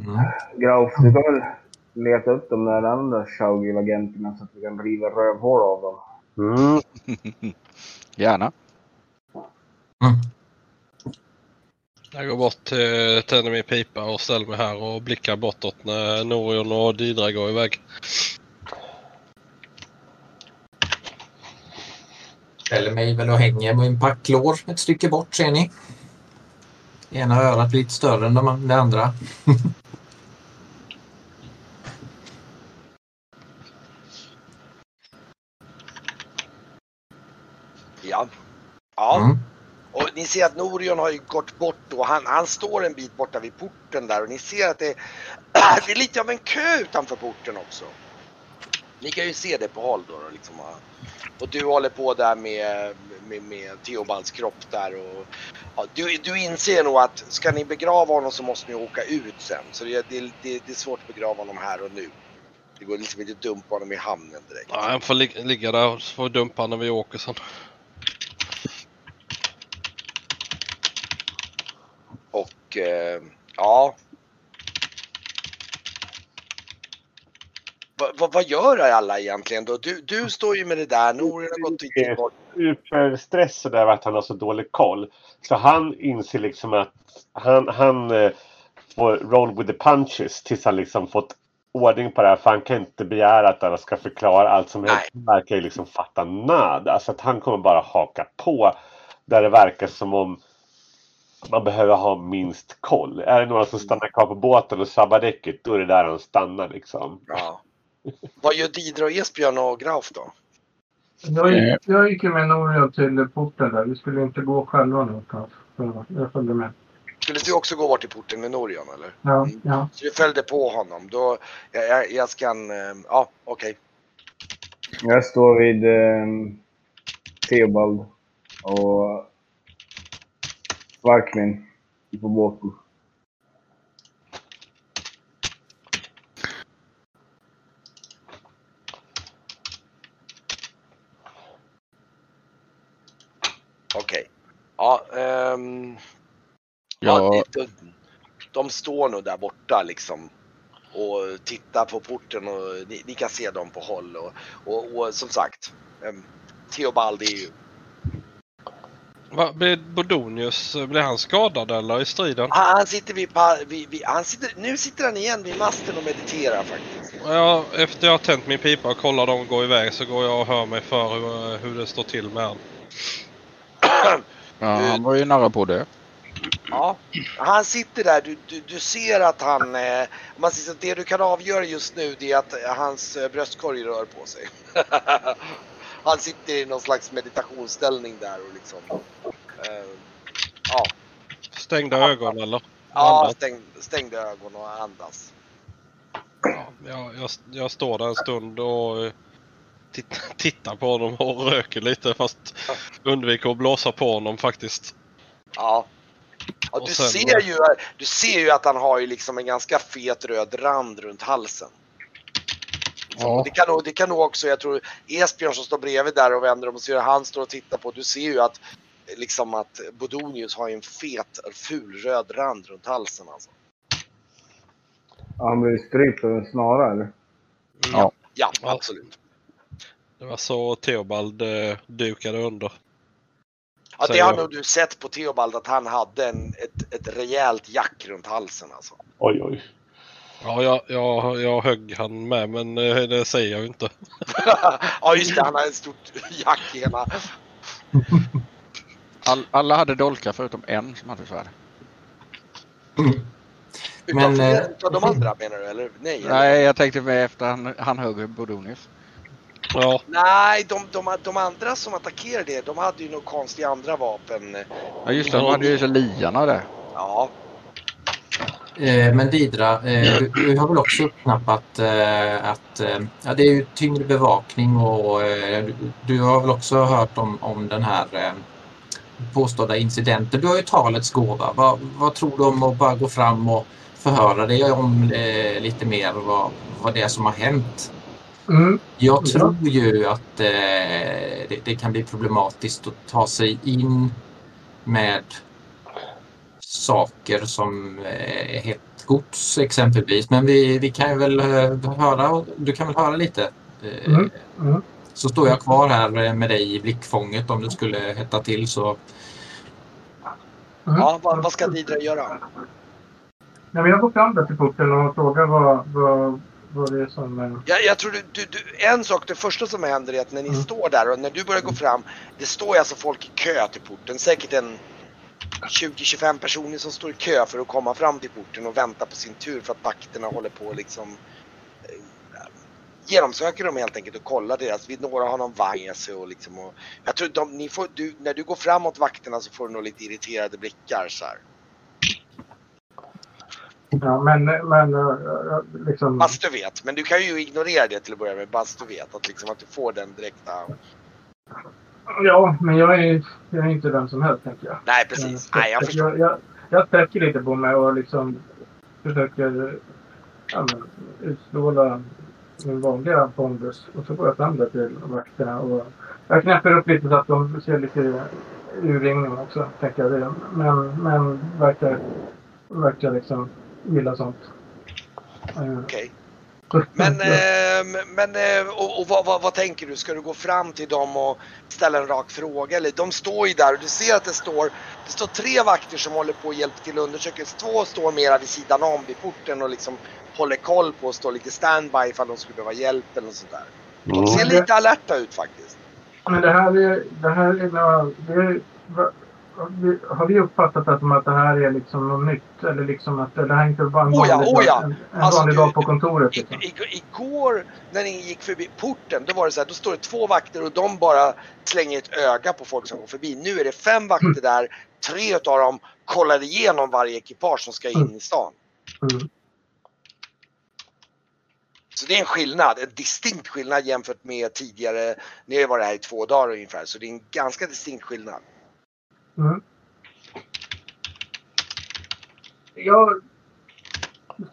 Mm. Grauf, du kan väl leta upp de där andra Shaugil-agenterna så att vi kan riva rövhål av dem. Mm. [LAUGHS] Gärna. Jag går bort, eh, tänder min pipa och ställer mig här och blickar bortåt när Norion och Didra går iväg. Ställer mig väl och hänger med en packlår ett stycke bort ser ni. Ena örat lite större än de, det andra. [LAUGHS] Ja. Ja. Mm. Och ni ser att Norion har ju gått bort och Han, han står en bit borta vid porten där och ni ser att det, [CLEARS THROAT] det är lite av en kö utanför porten också. Ni kan ju se det på håll då. då liksom. Och du håller på där med, med, med Theobalds kropp där. Och, ja, du, du inser nog att ska ni begrava honom så måste ni åka ut sen. Så det, det, det, det är svårt att begrava honom här och nu. Det går liksom inte att dumpa honom i hamnen direkt. Ja, han får ligga där och så får vi dumpa honom när vi åker sen. Och eh, ja. Va, va, vad gör alla egentligen då? Du, du står ju med det där, Norion har gått bort. Superstressad över att han har så dålig koll. Så han inser liksom att han, han eh, får roll with the punches tills han liksom fått ordning på det här. För han kan inte begära att alla ska förklara allt som helst. Han verkar ju liksom fatta nada. Alltså att han kommer bara haka på. Där det verkar som om man behöver ha minst koll. Är det några som stannar kvar på båten och sabbar däcket, då är det där han stannar liksom. Ja. [LAUGHS] Vad gör Didra och Esbjörn och Graf då? Jag gick, jag gick med Norio till porten där. Vi skulle inte gå själva någonstans. Så jag följde med. Skulle du också gå bort till porten med Norion eller? Ja, Mm. ja. Så du följde på honom? Då, jag, jag, jag ska... eh, Ja, okej. Jag står vid eh, Theobald och Barkmin po boku. Okej. Ja, ehm, ja. ja de, de står nog där borta liksom och tittar på porten och ni, ni kan se dem på håll och, och, och som sagt, ehm, um, Theobald är ju Va, blev Bodonius, blev han skadad eller i striden? han, han sitter vid, vid, vid han sitter, nu sitter han igen vid masten och mediterar faktiskt. Ja, efter jag har tänt min pipa och kollar dem gå iväg så går jag och hör mig för hur, hur det står till med han. [CLEARS THROAT] ja, han var ju nära på det. Ja, han sitter där. Du, du, du ser att han... Eh, man säger så, det du kan avgöra just nu det är att eh, hans eh, bröstkorg rör på sig. [LAUGHS] han sitter i någon slags meditationsställning där och liksom... Eh, ja, Stängda ögon eller? ja Andas. stäng, stängda ögon och andas. Ja, jag, jag, jag står där en stund och eh, titt, tittar på honom och röker lite fast undviker att blåsa på honom faktiskt. Ja. ja du, sen- ser ju, du ser ju att han har ju liksom en ganska fet röd rand runt halsen. Ja. Det, kan nog, det kan nog också, jag tror Esbjörn som står bredvid där och vänder om och ser hur han står och tittar på. Du ser ju att liksom att Bodonius har en fet ful röd rand runt halsen alltså. Ja, han blev strypt av en snara eller? Ja. Ja, Ja. absolut. Det var så Theobald eh, dukade under. Ja, det har nog du sett på Theobald att han hade en, ett, ett rejält jack runt halsen alltså. Oj, oj. Ja, jag, jag, jag högg han med men eh, det säger jag ju inte. [LAUGHS] ja just det, han har ett stort jack i hela... [LAUGHS] All, alla hade dolkar förutom en som hade svärd. Utav, Men, eh, utav de andra menar du eller? Nej, eller? Nej, jag tänkte mig efter han, han högg Bodonius. Ja, Nej, de, de, de andra som attackerade de hade ju nog konstiga andra vapen. Ja just det, de hade ju så liarna där. Ja, Eh, men Didra, eh, du, du har väl också uppknappat eh, att eh, ja, det är ju tyngre bevakning och eh, du, du har väl också hört om, om den här eh, påstådda incidenten. Du har ju talets gåva. Vad, vad tror du om att bara gå fram och förhöra dig om eh, lite mer vad, vad det är som har hänt? Mm. Jag Ja. tror ju att eh, det, det kan bli problematiskt att ta sig in med saker som eh, är hett gods exempelvis. Men vi, vi kan ju väl eh, höra, du kan väl höra lite. Eh, Mm. Mm. Så står jag kvar här med dig i blickfånget om det skulle hetta till så. Mm. ja vad, vad ska Didra göra? Nej, men jag går fram där till porten och frågar vad, vad, vad det är som... eh, Jag, jag tror du, du, du, en sak, det första som händer är att när ni Mm. står där och när du börjar gå fram, det står ju alltså folk i kö till porten. Säkert en 20-25 personer som står i kö för att komma fram till porten och vänta på sin tur för att vakterna håller på liksom genomsöker dem helt enkelt och kollar deras. Vi- Några har någon sig och liksom och, Jag tror de, ni får, du, när du går framåt vakterna så får du nog lite irriterade blickar så här. Ja, men, men eh, eh, liksom... Fast du vet, men du kan ju ignorera det till att börja med. Fast du vet att, liksom, att du får den direkta... Ja, men jag är, jag är inte vem som helst, tänker jag. Nej precis, Eh, nej jag förstår. Jag, jag, jag sträcker lite på mig och liksom försöker ja, men, utstråla min vanliga pondus. Och så går jag fram där till vakterna och jag knäpper upp lite så att de ser lite urringning också, tänker jag. Det. Men, men verkar, verkar liksom gilla sånt. Eh, Okej. Okay. Men, eh, men eh, och, och vad, vad, vad tänker du? Ska du gå fram till dem och ställa en rak fråga? Eller, de står ju där och du ser att det står, det står tre vakter som håller på och hjälper till att undersöka. Två står mera vid sidan om vid porten och liksom håller koll på och står lite standby ifall de skulle behöva hjälp eller sånt där. De Mm. ser lite alerta ut faktiskt. Men det här är, det här är, det är har vi- uppfattat att, att det här är liksom något nytt? Eller liksom att det här är inte bara en Oh ja, oh ja. en, en Alltså, vanlig dag på kontoret? Liksom. igår när ni gick förbi porten, då var det så här, då står det två vakter och de bara slänger ett öga på folk som går förbi. Nu är det fem vakter där, tre utav dem kollar igenom varje ekipage som ska in i stan. Mm. Så det är en skillnad, en distinkt skillnad jämfört med tidigare. Ni har varit här i två dagar ungefär, så det är en ganska distinkt skillnad. Mm. Jag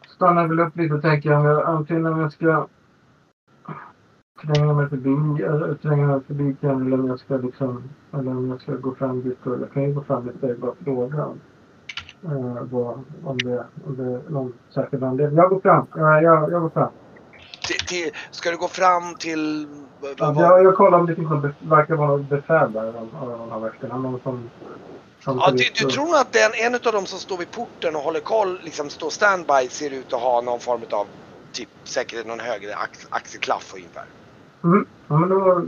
stannar väl upp lite och tänker om jag, antingen om jag ska tränga mig förbi, eller tränga mig förbi Ken eller om jag ska liksom, eller om jag ska gå fram dit och jag kan ju gå fram dit och bara fråga eh, vad, om, det, om det är någon särskild anledning. Jag går fram, jag, jag, jag går fram. Till, ska du gå fram till... vad- Ja, jag, jag kollar om det finns något, bef- verkar vara något befäl där av, av vakterna. Någon som... som Ja, du, du tror att den, en av dem som står vid porten och håller koll, liksom står standby, ser ut att ha någon form av typ säkert någon högre ax, axelklaff ungefär. Mm. Ja, men då,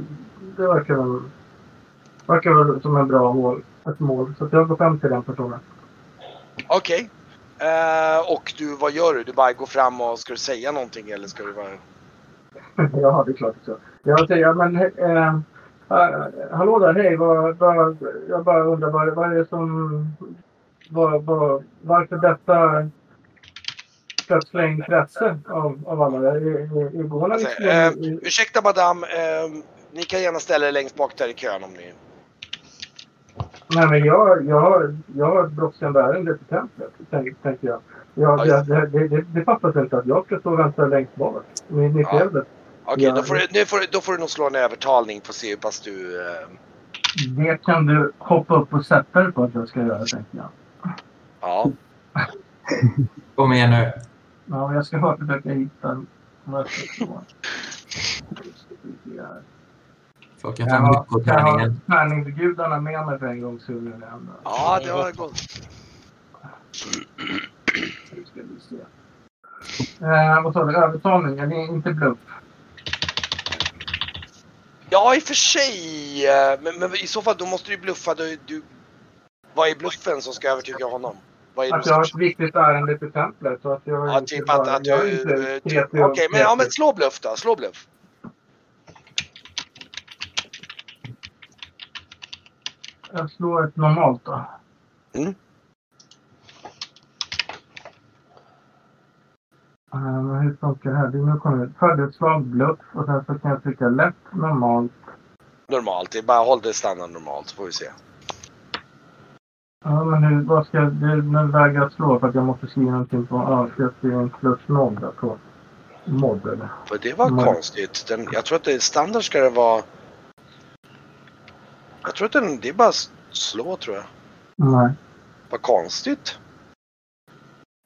det verkar väl, verkar väl som en bra mål, ett mål. Så jag går fram till den personen. Okej. Eh, och du, vad gör du? Du bara går fram och ska du säga någonting eller ska du bara... [LAUGHS] ja, det är klart så. Jag säger, men eh, äh, hallå där, hej. Vad, vad, jag bara undrar, vad, vad är det som... Vad, vad, varför detta plötsliga intresse av, av alla? Är, är, Alltså, liksom, eh, ursäkta madame, eh, ni kan gärna ställa er längst bak där i kön om ni... Nej, men jag, jag, jag har ett brådskande ärende till templet, tänker jag. Ja, det, det, det, det fattas inte att jag ska stå och vänta längst bak. Ni, ni Ja. ser det. Okej, då, får du, nu får, du- då får du nog slå en övertalning för att se hur pass du... Eh, Det kan du hoppa upp och sätta dig på att jag ska göra, tänker jag. ja. [LAUGHS] Kom igen nu. Ja, jag ska höra försöka hitta ska få. Plocka Jag fram har, jag har tärningsgudarna med mig för en gångs skull. ja, det var gott. Eh, vad sa du? Övertalning? Eller inte bluff? Ja, i och för sig. eh, Men, men i så fall, då måste du bluffa. Du, du, vad är bluffen som ska övertyga honom? Vad är det Att jag har ett viktigt ärende till templet. Så att jag Ja, typ att, att jag är kreti Okej, och men, ja, men slå bluff då. Slå bluff. Jag slår ett normalt då. Mm. Men hur funkar det här? Det är kommer. Födelseslag, bluff och sen så kan jag trycka lätt, normalt. Normalt. Det är bara håll det standard normalt så får vi se. Ja, men hur, vad ska jag... Det är den väg jag slår för att jag måste skriva någonting på... Ja, ska jag skriva en plus noll där på mod eller? För det var Mm. konstigt. Den, jag tror att det är standard ska det vara... Jag tror att den, det är bara slå tror jag. Nej. Vad konstigt.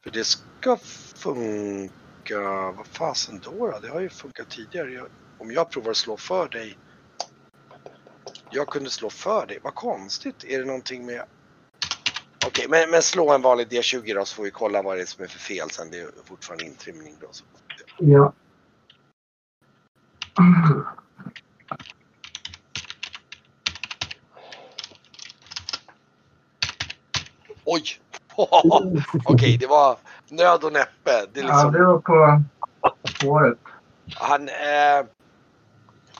För det ska funka... Vad fasen då, då? Det har ju funkat tidigare. Jag, om jag provar att slå för dig. Jag kunde slå för dig. Vad konstigt. Är det någonting med... Okej, men, men slå en vanlig D20 då så får vi kolla vad det är som är för fel sen. Det är fortfarande intrimning då. Så. Ja. Oj! Okej, det var nöd och näppe. Det är Ja, liksom... det var på året. Han, eh,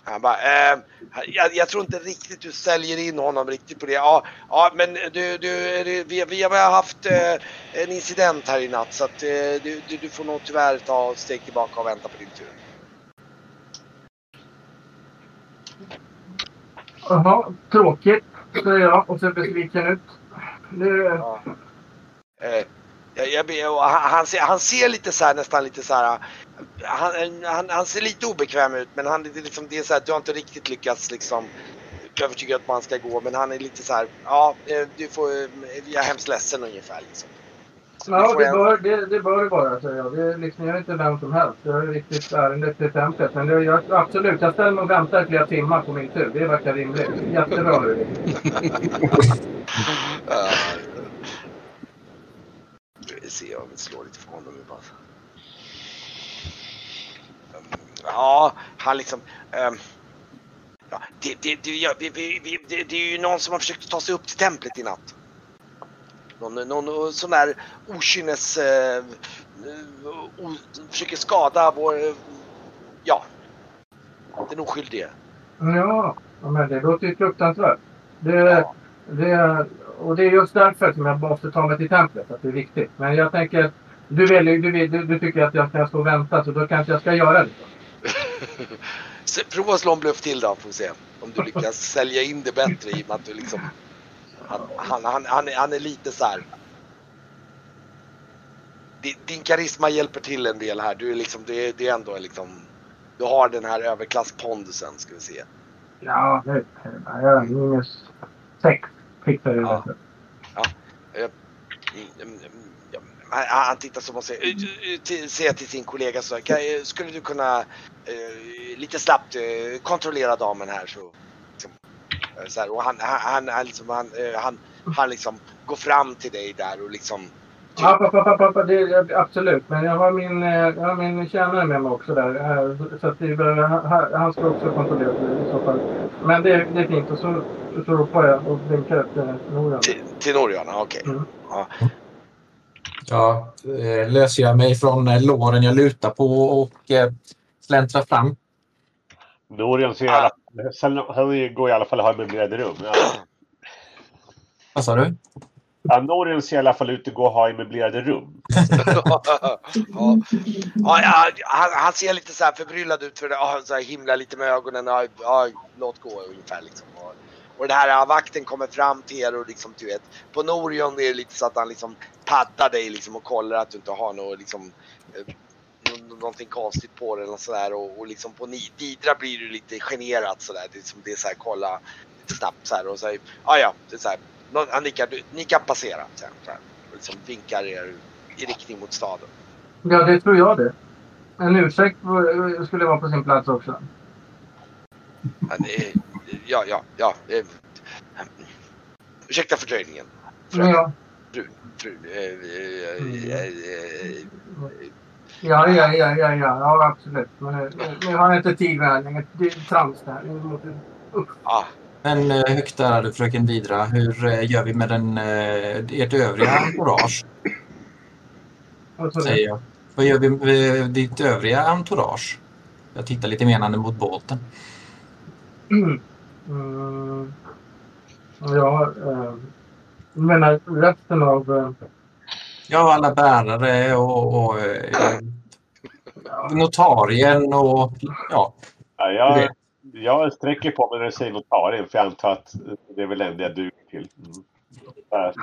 han bara, eh, jag, jag tror inte riktigt du säljer in honom riktigt på det. Ja, ja men du, du, vi, vi har haft eh, en incident här i natt så att eh, du, du, får nog tyvärr ta steg tillbaka och vänta på din tur. Jaha, tråkigt, säger jag och ser besviken ut. Nu, Ja. Eh, jag, jag, han, han, ser, han ser lite så här nästan lite så här. Han, han, ser lite obekväm ut men han, det är liksom, det är så här, du har inte riktigt lyckats liksom övertyga att man ska gå men han är lite så här. Ja, eh, du får, eh, jag är hemskt ledsen ungefär liksom. Ja, det bör, det, det bör vara, säger jag. Det är liksom, jag är inte vem som helst. Jag har ju riktigt ärende till templet. Men det, jag, absolut, jag ställer mig och väntar flera timmar på min tur. Det verkar rimligt. Jättebra nu. [LAUGHS] Ser om vi slår lite för honom nu bara. Mm, Ja, han liksom... ehm, ja, det, det, det, ja, vi, vi, det, det är ju någon som har försökt ta sig upp till templet i natt. Någon, någon sån där okynnes... Uh, o, försöker skada vår... eh, ja. Den oskyldige. Ja, men det låter ju fruktansvärt. Det, Ja. det, och det är just därför som jag måste ta mig till templet. Att det är viktigt. Men jag tänker att du, vill, du, vill, du, du tycker att jag ska stå och vänta så då kanske jag ska göra det. [LAUGHS] Prova att slå en bluff till då, får vi se. Om du lyckas [LAUGHS] sälja in det bättre i och med att du liksom... Han, han, han, han, är, han är lite så här. Din, din karisma hjälper till en del här. Du är liksom, det, är- det är ändå liksom... du har den här överklasspondusen ska vi se. Ja, det har minus sex fick jag ju. Ja. Eh, mm, mm, ja, Han han tittar som och säger, säger till sin kollega så här, eh, skulle du kunna eh, lite snabbt kontrollera damen här så. Liksom, så här, och han, han, han, han, liksom, han, han, han liksom går fram till dig där och liksom Ja, pappa, pappa, pappa, det är absolut. Men jag har min, eh, jag har min tjänare med mig också där. eh, Så att det, behöver- han- ska också kontrollera det i så fall. Men det, det är fint. Och så, så ropar jag och blinkar efter Norian. till, till Noriana, okej. Mm. Ja. Ja, eh, löser jag mig från låren jag lutar på och släntrar fram. Norion ser i alla sen, han går i alla fall och har möblerade rum. Ja. Vad sa du? Ja, Norion ser i alla fall ut att gå och ha i möblerade rum. [LAUGHS] ja. Ja, han, han ser lite så här förbryllad ut för det. Ja, så här himlar lite med ögonen. Ja, ja, låt gå ungefär liksom. Och, och den här ja, vakten kommer fram till er och liksom du vet. På Norion är det lite så att han liksom paddar dig liksom och kollar att du inte har något liksom eh, någonting konstigt på dig eller sådär och, och liksom på Ni- Didra blir du lite generad sådär. Det är, som, det är så här kolla snabbt så här och så här, ja ja, det är så här. Han nickar, ni kan passera. Och liksom vinkar er i riktning mot staden. Ja, det tror jag det. En ursäkt skulle vara på sin plats också. Ja, det- ja, ja, ja. eh, Ursäkta fördröjningen. Men ja, Fru, fru, eh, eh, eh, eh, ja, ja, ja, ja, ja, ja absolut. Men nu har inte tid med det är trams måste- ja, Men eh, högt ärade fröken Didra, hur eh, gör vi med den, eh, ert övriga entourage? Säger jag. Vad gör vi med ditt övriga entourage? Jag tittar lite menande mot båten. Mm. [CLEARS THROAT] Ja, eh, du menar resten av... Eh, Ja, alla bärare och, och eh, [CLEARS THROAT] notarien och ja. Ja, jag, jag sträcker på mig när du säger notarien för jag antar att det är väl det jag duger till. Mm.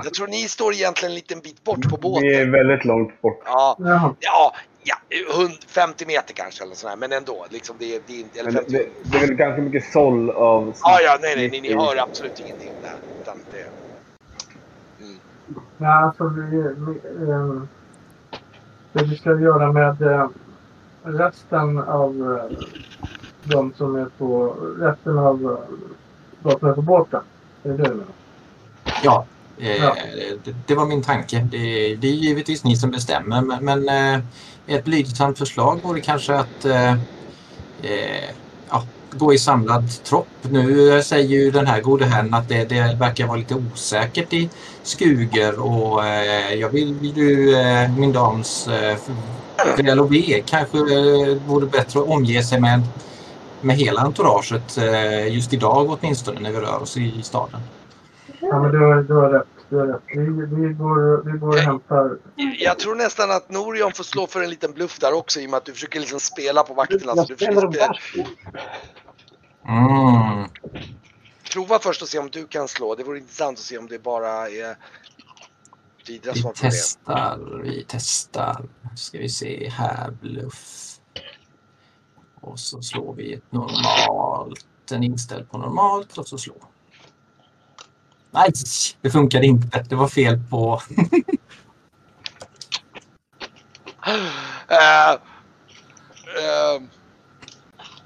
Jag tror ni står egentligen en liten bit bort på båten. Vi är väldigt långt bort. Ja, ja, ja, 100 50 meter kanske eller sådär, men ändå. Liksom det, är- det, eller Men 50. det, det är väl ganska mycket såll av... Ja, ja, nej, nej, ni, ni hör absolut ingenting där. Utan det, mm. Ja, alltså vi, vi, eh, det vi ska göra med eh, resten av eh, de som är på resten av de som är på båten. Det är det du menar? Ja, eh, Ja. Det, det var min tanke. Det, det är givetvis ni som bestämmer men, men eh, ett blygsamt förslag vore kanske att eh, eh, ja, gå i samlad tropp. Nu eh, säger ju den här gode herrn att det, det verkar vara lite osäkert i Skuger och eh, jag vill ju min dams väl och ve kanske eh, vore bättre att omge sig med, med hela entouraget eh, just idag åtminstone när vi rör oss i staden. Ja, men du, har- du har rätt. Du har rätt. Vi, vi, går, vi går och hämtar... Jag tror nästan att Norion får slå för en liten bluff där också i och med att du försöker liksom spela på vakterna. Så Jag du spelar en försöker. Mm. prova först och se om du kan slå. Det vore intressant att se om det bara är Didra Vi som har problem. testar, vi testar. Ska vi se här, bluff. Och så slår vi ett normalt, en inställd på normalt och så slå. Nej, det funkade inte. Det var fel på... [LAUGHS] Eh, eh,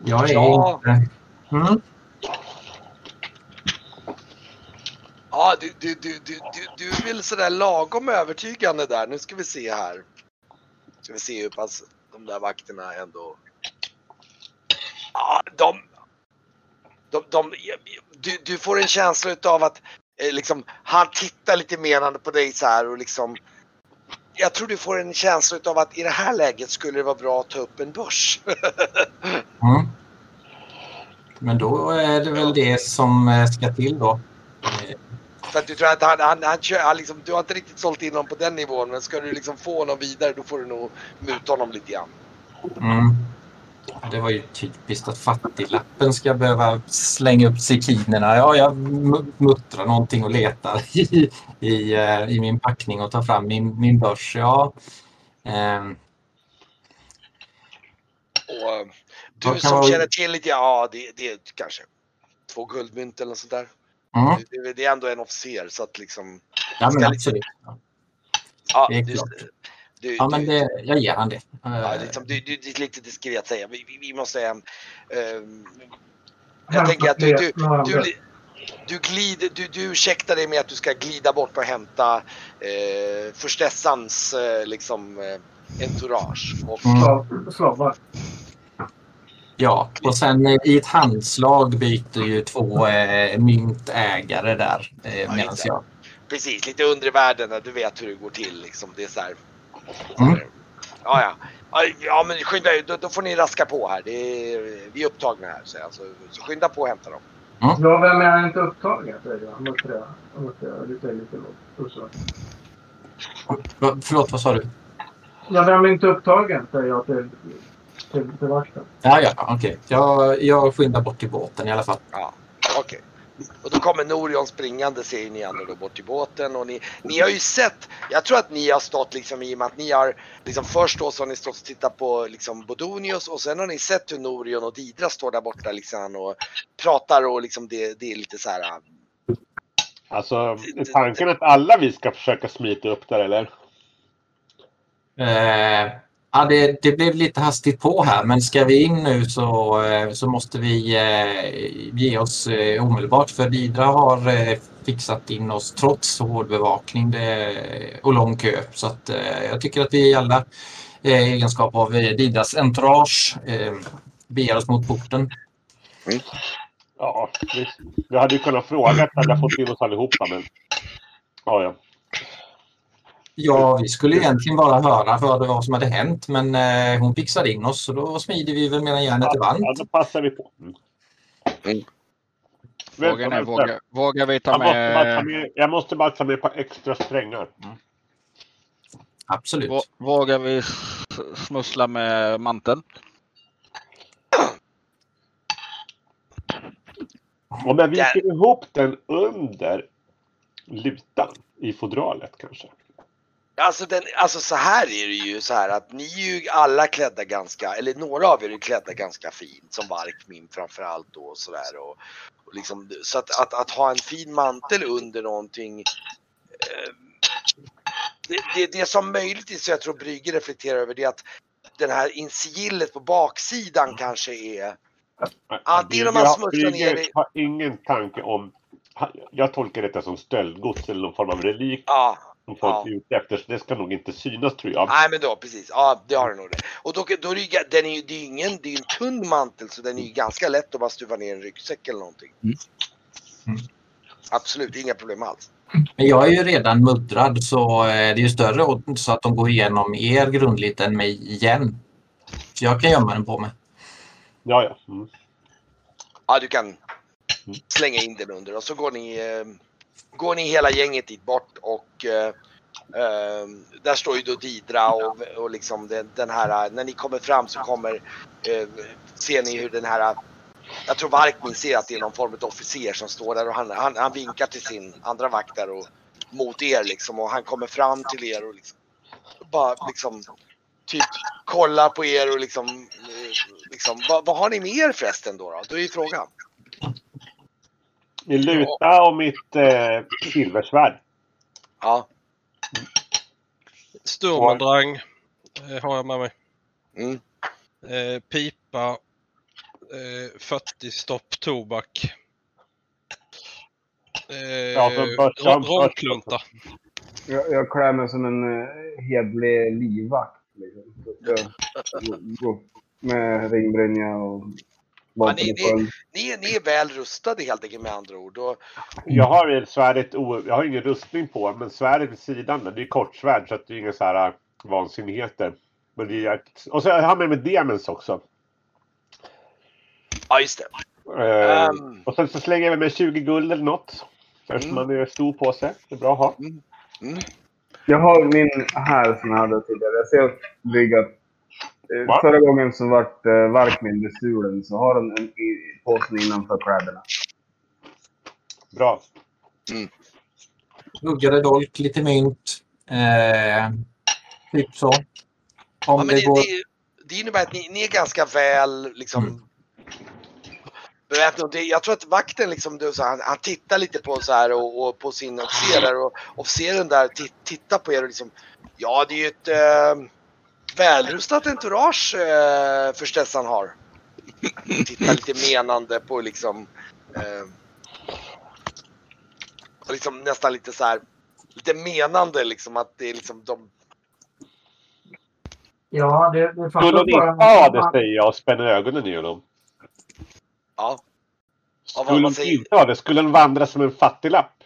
Jag är Ja. inte... Mm. Ja, du, du, du, du, du, du väl sådär lagom övertygande där. Nu ska vi se här. Ska vi se hur pass de där vakterna ändå... Ja, de... de, de du, du får en känsla utav att eh, liksom, han tittar lite menande på dig så här och liksom... Jag tror du får en känsla utav att i det här läget skulle det vara bra att ta upp en börs. [LAUGHS] Mm. Men då är det väl det som eh, ska till då. För att du tror att han, han, han, kör, han liksom, du har inte riktigt sålt in honom på den nivån men ska du liksom få honom vidare då får du nog muta honom lite grann. Mm. Det var ju typiskt att fattiglappen ska behöva slänga upp sekinerna. Ja, jag mu- muttrar någonting och letar [LAUGHS] i, i, eh, i min packning och tar fram min, min börs. Ja. Ehm, Och eh, Du som vara- känner till lite, ja det, det är kanske två guldmynt eller sånt där. Mm. Det, det är ändå en officer så att liksom, Ja, men absolut. ja, Det är klart. du, Ja, men du, det, jag ger han det. ja, Eh, liksom, du, du, det är lite diskret säga, vi, vi, vi måste. Ehm, jag tänker att du, du, du, du, glider, du, du ursäktar dig med att du ska glida bort och hämta eh, förstessans eh, liksom, eh, entourage. Och, Mm. Slavar. Ja, och sen eh, i ett handslag byter ju två eh, myntägare där eh, det. jag... Precis, lite undre världen du vet hur det går till. Liksom. Det är så här. Mm. Ja, ja. Ja, men skynda er, då, då får ni raska på här. Det är, vi är upptagna här. Så, alltså, så skynda på och hämta dem. Ja, vem är han inte upptagen? säger jag. Måste lite förlåt, vad sa du? Ja, vem är inte upptagen? Säger jag till, till, till vakten. Ja, ja, okej. Jag, jag skyndar bort till båten i alla fall. Ja, okej. Och då kommer Norion springande säger ni andra då bort till båten och ni, ni har ju sett, jag tror att ni har stått liksom i och med att ni har liksom först då så har ni stått och tittat på liksom Bodonius och sen har ni sett hur Norion och Didra står där borta liksom och pratar och liksom det, det är lite så här. Alltså, är tanken att alla vi ska försöka smita upp där eller? Eh, ja, det, det blev lite hastigt på här, men ska vi in nu så, eh, så måste vi eh, ge oss eh, omedelbart. För Didra har fixat in oss trots hård bevakning och lång kö. Så att, jag tycker att vi alla i egenskap av Didras entourage beger oss mot porten. Ja, visst. Vi hade ju kunnat fråga att vi hade fått in oss allihopa men... Ja, ja. Ja, vi skulle egentligen bara höra för vad som hade hänt, men eh, hon fixade in oss så då smider vi väl medan järnet är Ja, varmt. då passar vi på. Mm. Frågan är, vågar, vågar vi ta Jag måste, bara ta med... med, jag måste bara ta med ett par extra strängar. Mm. Absolut. vå- Vågar vi smussla med manteln? Om jag viker ihop den under lutan i fodralet kanske. Alltså, den, alltså så här är det ju så här att ni är ju alla klädda ganska, eller några av er är klädda ganska fint som Varkmin framförallt då och sådär. Och, och liksom, så att, att, att ha en fin mantel under någonting eh, det, det, det som möjligtvis jag tror Brygge reflekterar över det är att den här insigillet på baksidan kanske är Antingen man smutsar ner det- har ingen tanke om... Jag tolkar detta som stöldgods eller någon form av relik Ja, som folk Ja. är ute efter. Så det ska nog inte synas tror jag. nej men då precis. Ja, det har du nog det. Och då, då är det, ju den är ju, det är ju ingen, det är en tunn mantel så den är ju ganska lätt att bara stuva ner en ryggsäck eller någonting. Mm. Mm. Absolut, inga problem alls. Men jag är ju redan muddrad så eh, det är ju större odds så att de går igenom er grundligt än mig igen. Så jag kan gömma den på mig. Ja, ja. Mm. Ja, du kan slänga in den under och så går ni, eh, går ni hela gänget dit bort och eh, eh, där står ju då Didra och, och liksom den, den här, när ni kommer fram så kommer, eh, ser ni hur den här, jag tror Varkmin ser att det är någon form av officer som står där och han, han, han vinkar till sin andra vakt där och mot er liksom och han kommer fram till er och liksom bara liksom typ kollar på er och liksom, eh, liksom vad, vad har ni med er förresten då? Då, då är ju frågan. Min luta och mitt eh, silversvärd. Ja. Sturmendrang eh, har jag med mig. Mm. Eh, pipa. Eh, 40 stopp tobak. Eh, Ja, romklunta. Jag, jag klär mig som en uh, hedlig livvakt. Liksom. Jag [LAUGHS] med ringbrynja och vapen ni-. Ni, är- ni är väl rustade helt enkelt med andra ord. Och, Jag har svärdet, jag har ingen rustning på, men svärdet vid sidan, det är kortsvärd så att det är inga så här äh, vansinnigheter. Men det är, och så har jag med mig demens också. ja, just det. Eh, Ehm. och sen så slänger jag med 20 guld eller något. Eftersom Mm. man är stor på sig. Det är bra att ha. Mm. Jag har min här som jag hade tidigare. Jag ser ligga... Eh, Va? förra gången så vart eh, Varkmin bestulen så har den en i påsen innanför kläderna. Bra. Huggare dolk, lite mynt. Eh, typ så. Om Ja, men det det, går... det, det innebär att ni, ni är ganska väl liksom beväpnade. Och det- Jag tror att vakten liksom, du, så, han, han tittar lite på så här och, och på sin officer och officeren där ti- tittar på er och liksom Ja, det är ju ett eh, välrustat entourage eh, förstås han har. Tittar lite menande på liksom eh, liksom nästan lite så här lite menande liksom att det är liksom de Ja, det, det Skulle fattas bara... inte ha det säger jag och spänner ögonen i honom. ja, Ja, Skulle säger. inte ha det skulle hon vandra som en fattiglapp.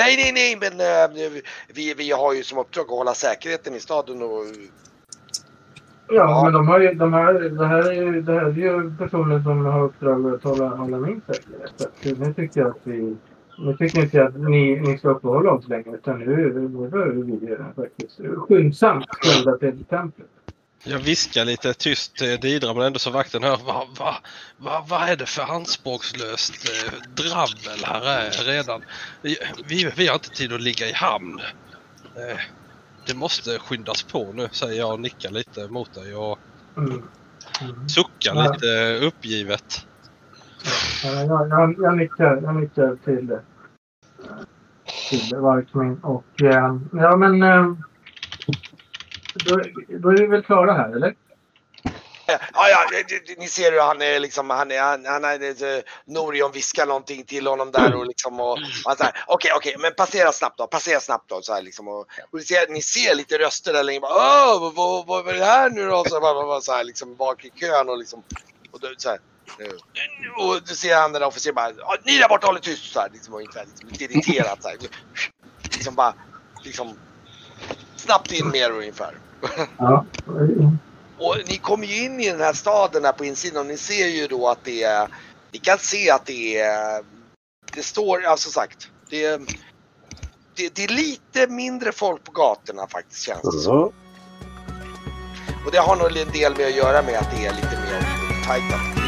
Nej, nej, nej, men eh, vi, vi har ju som uppdrag att hålla säkerheten i staden och Ja, men de har ju, de här, det, här är ju, det här är ju personer som har uppdrag att hålla, hålla min säkerhet. Nu tycker jag att vi... Nu tycker inte jag att ni, ni ska uppehålla oss längre utan nu, nu behöver vi eh, faktiskt skyndsamt skynda till templet. Jag viskar lite tyst till Didra men ändå så vakten hör. Vad va, va, vad är det för anspråkslöst eh, drabbel här är redan? Vi, vi, har inte tid att ligga i hamn. Eh, det måste skyndas på nu säger jag och nickar lite mot dig och Mm. Mm. suckar lite uppgivet. Ja, Jag, jag, jag, nickar, jag nickar till, eh, till Varkmin och eh, ja men eh, då, då är vi väl klara här eller? Ja, ja, ni ser hur han är liksom, han är, han, han är, eh, Norion viskar någonting till honom där och liksom och, och han så här, okej, okej, men passera snabbt då, passera snabbt då, så här liksom och, och ni, ser, ni ser lite röster där längre, bara, Åh, vad, vad, vad är det här nu då? Så, bara, bara, så här liksom bak i kön och liksom, och då, så här, eh, och du ser han den där officeren bara, "Ja, ni där borta håller tyst så här, liksom, och inte, liksom, lite irriterat så här, liksom bara, liksom, snabbt in mer ungefär. Ja. [LAUGHS] Och ni kommer ju in i den här staden här på insidan och ni ser ju då att det är... Ni kan se att det är... Det står, alltså sagt, det är... Det, det är lite mindre folk på gatorna faktiskt känns det som. Och det har nog en del med att göra med att det är lite mer tajtat.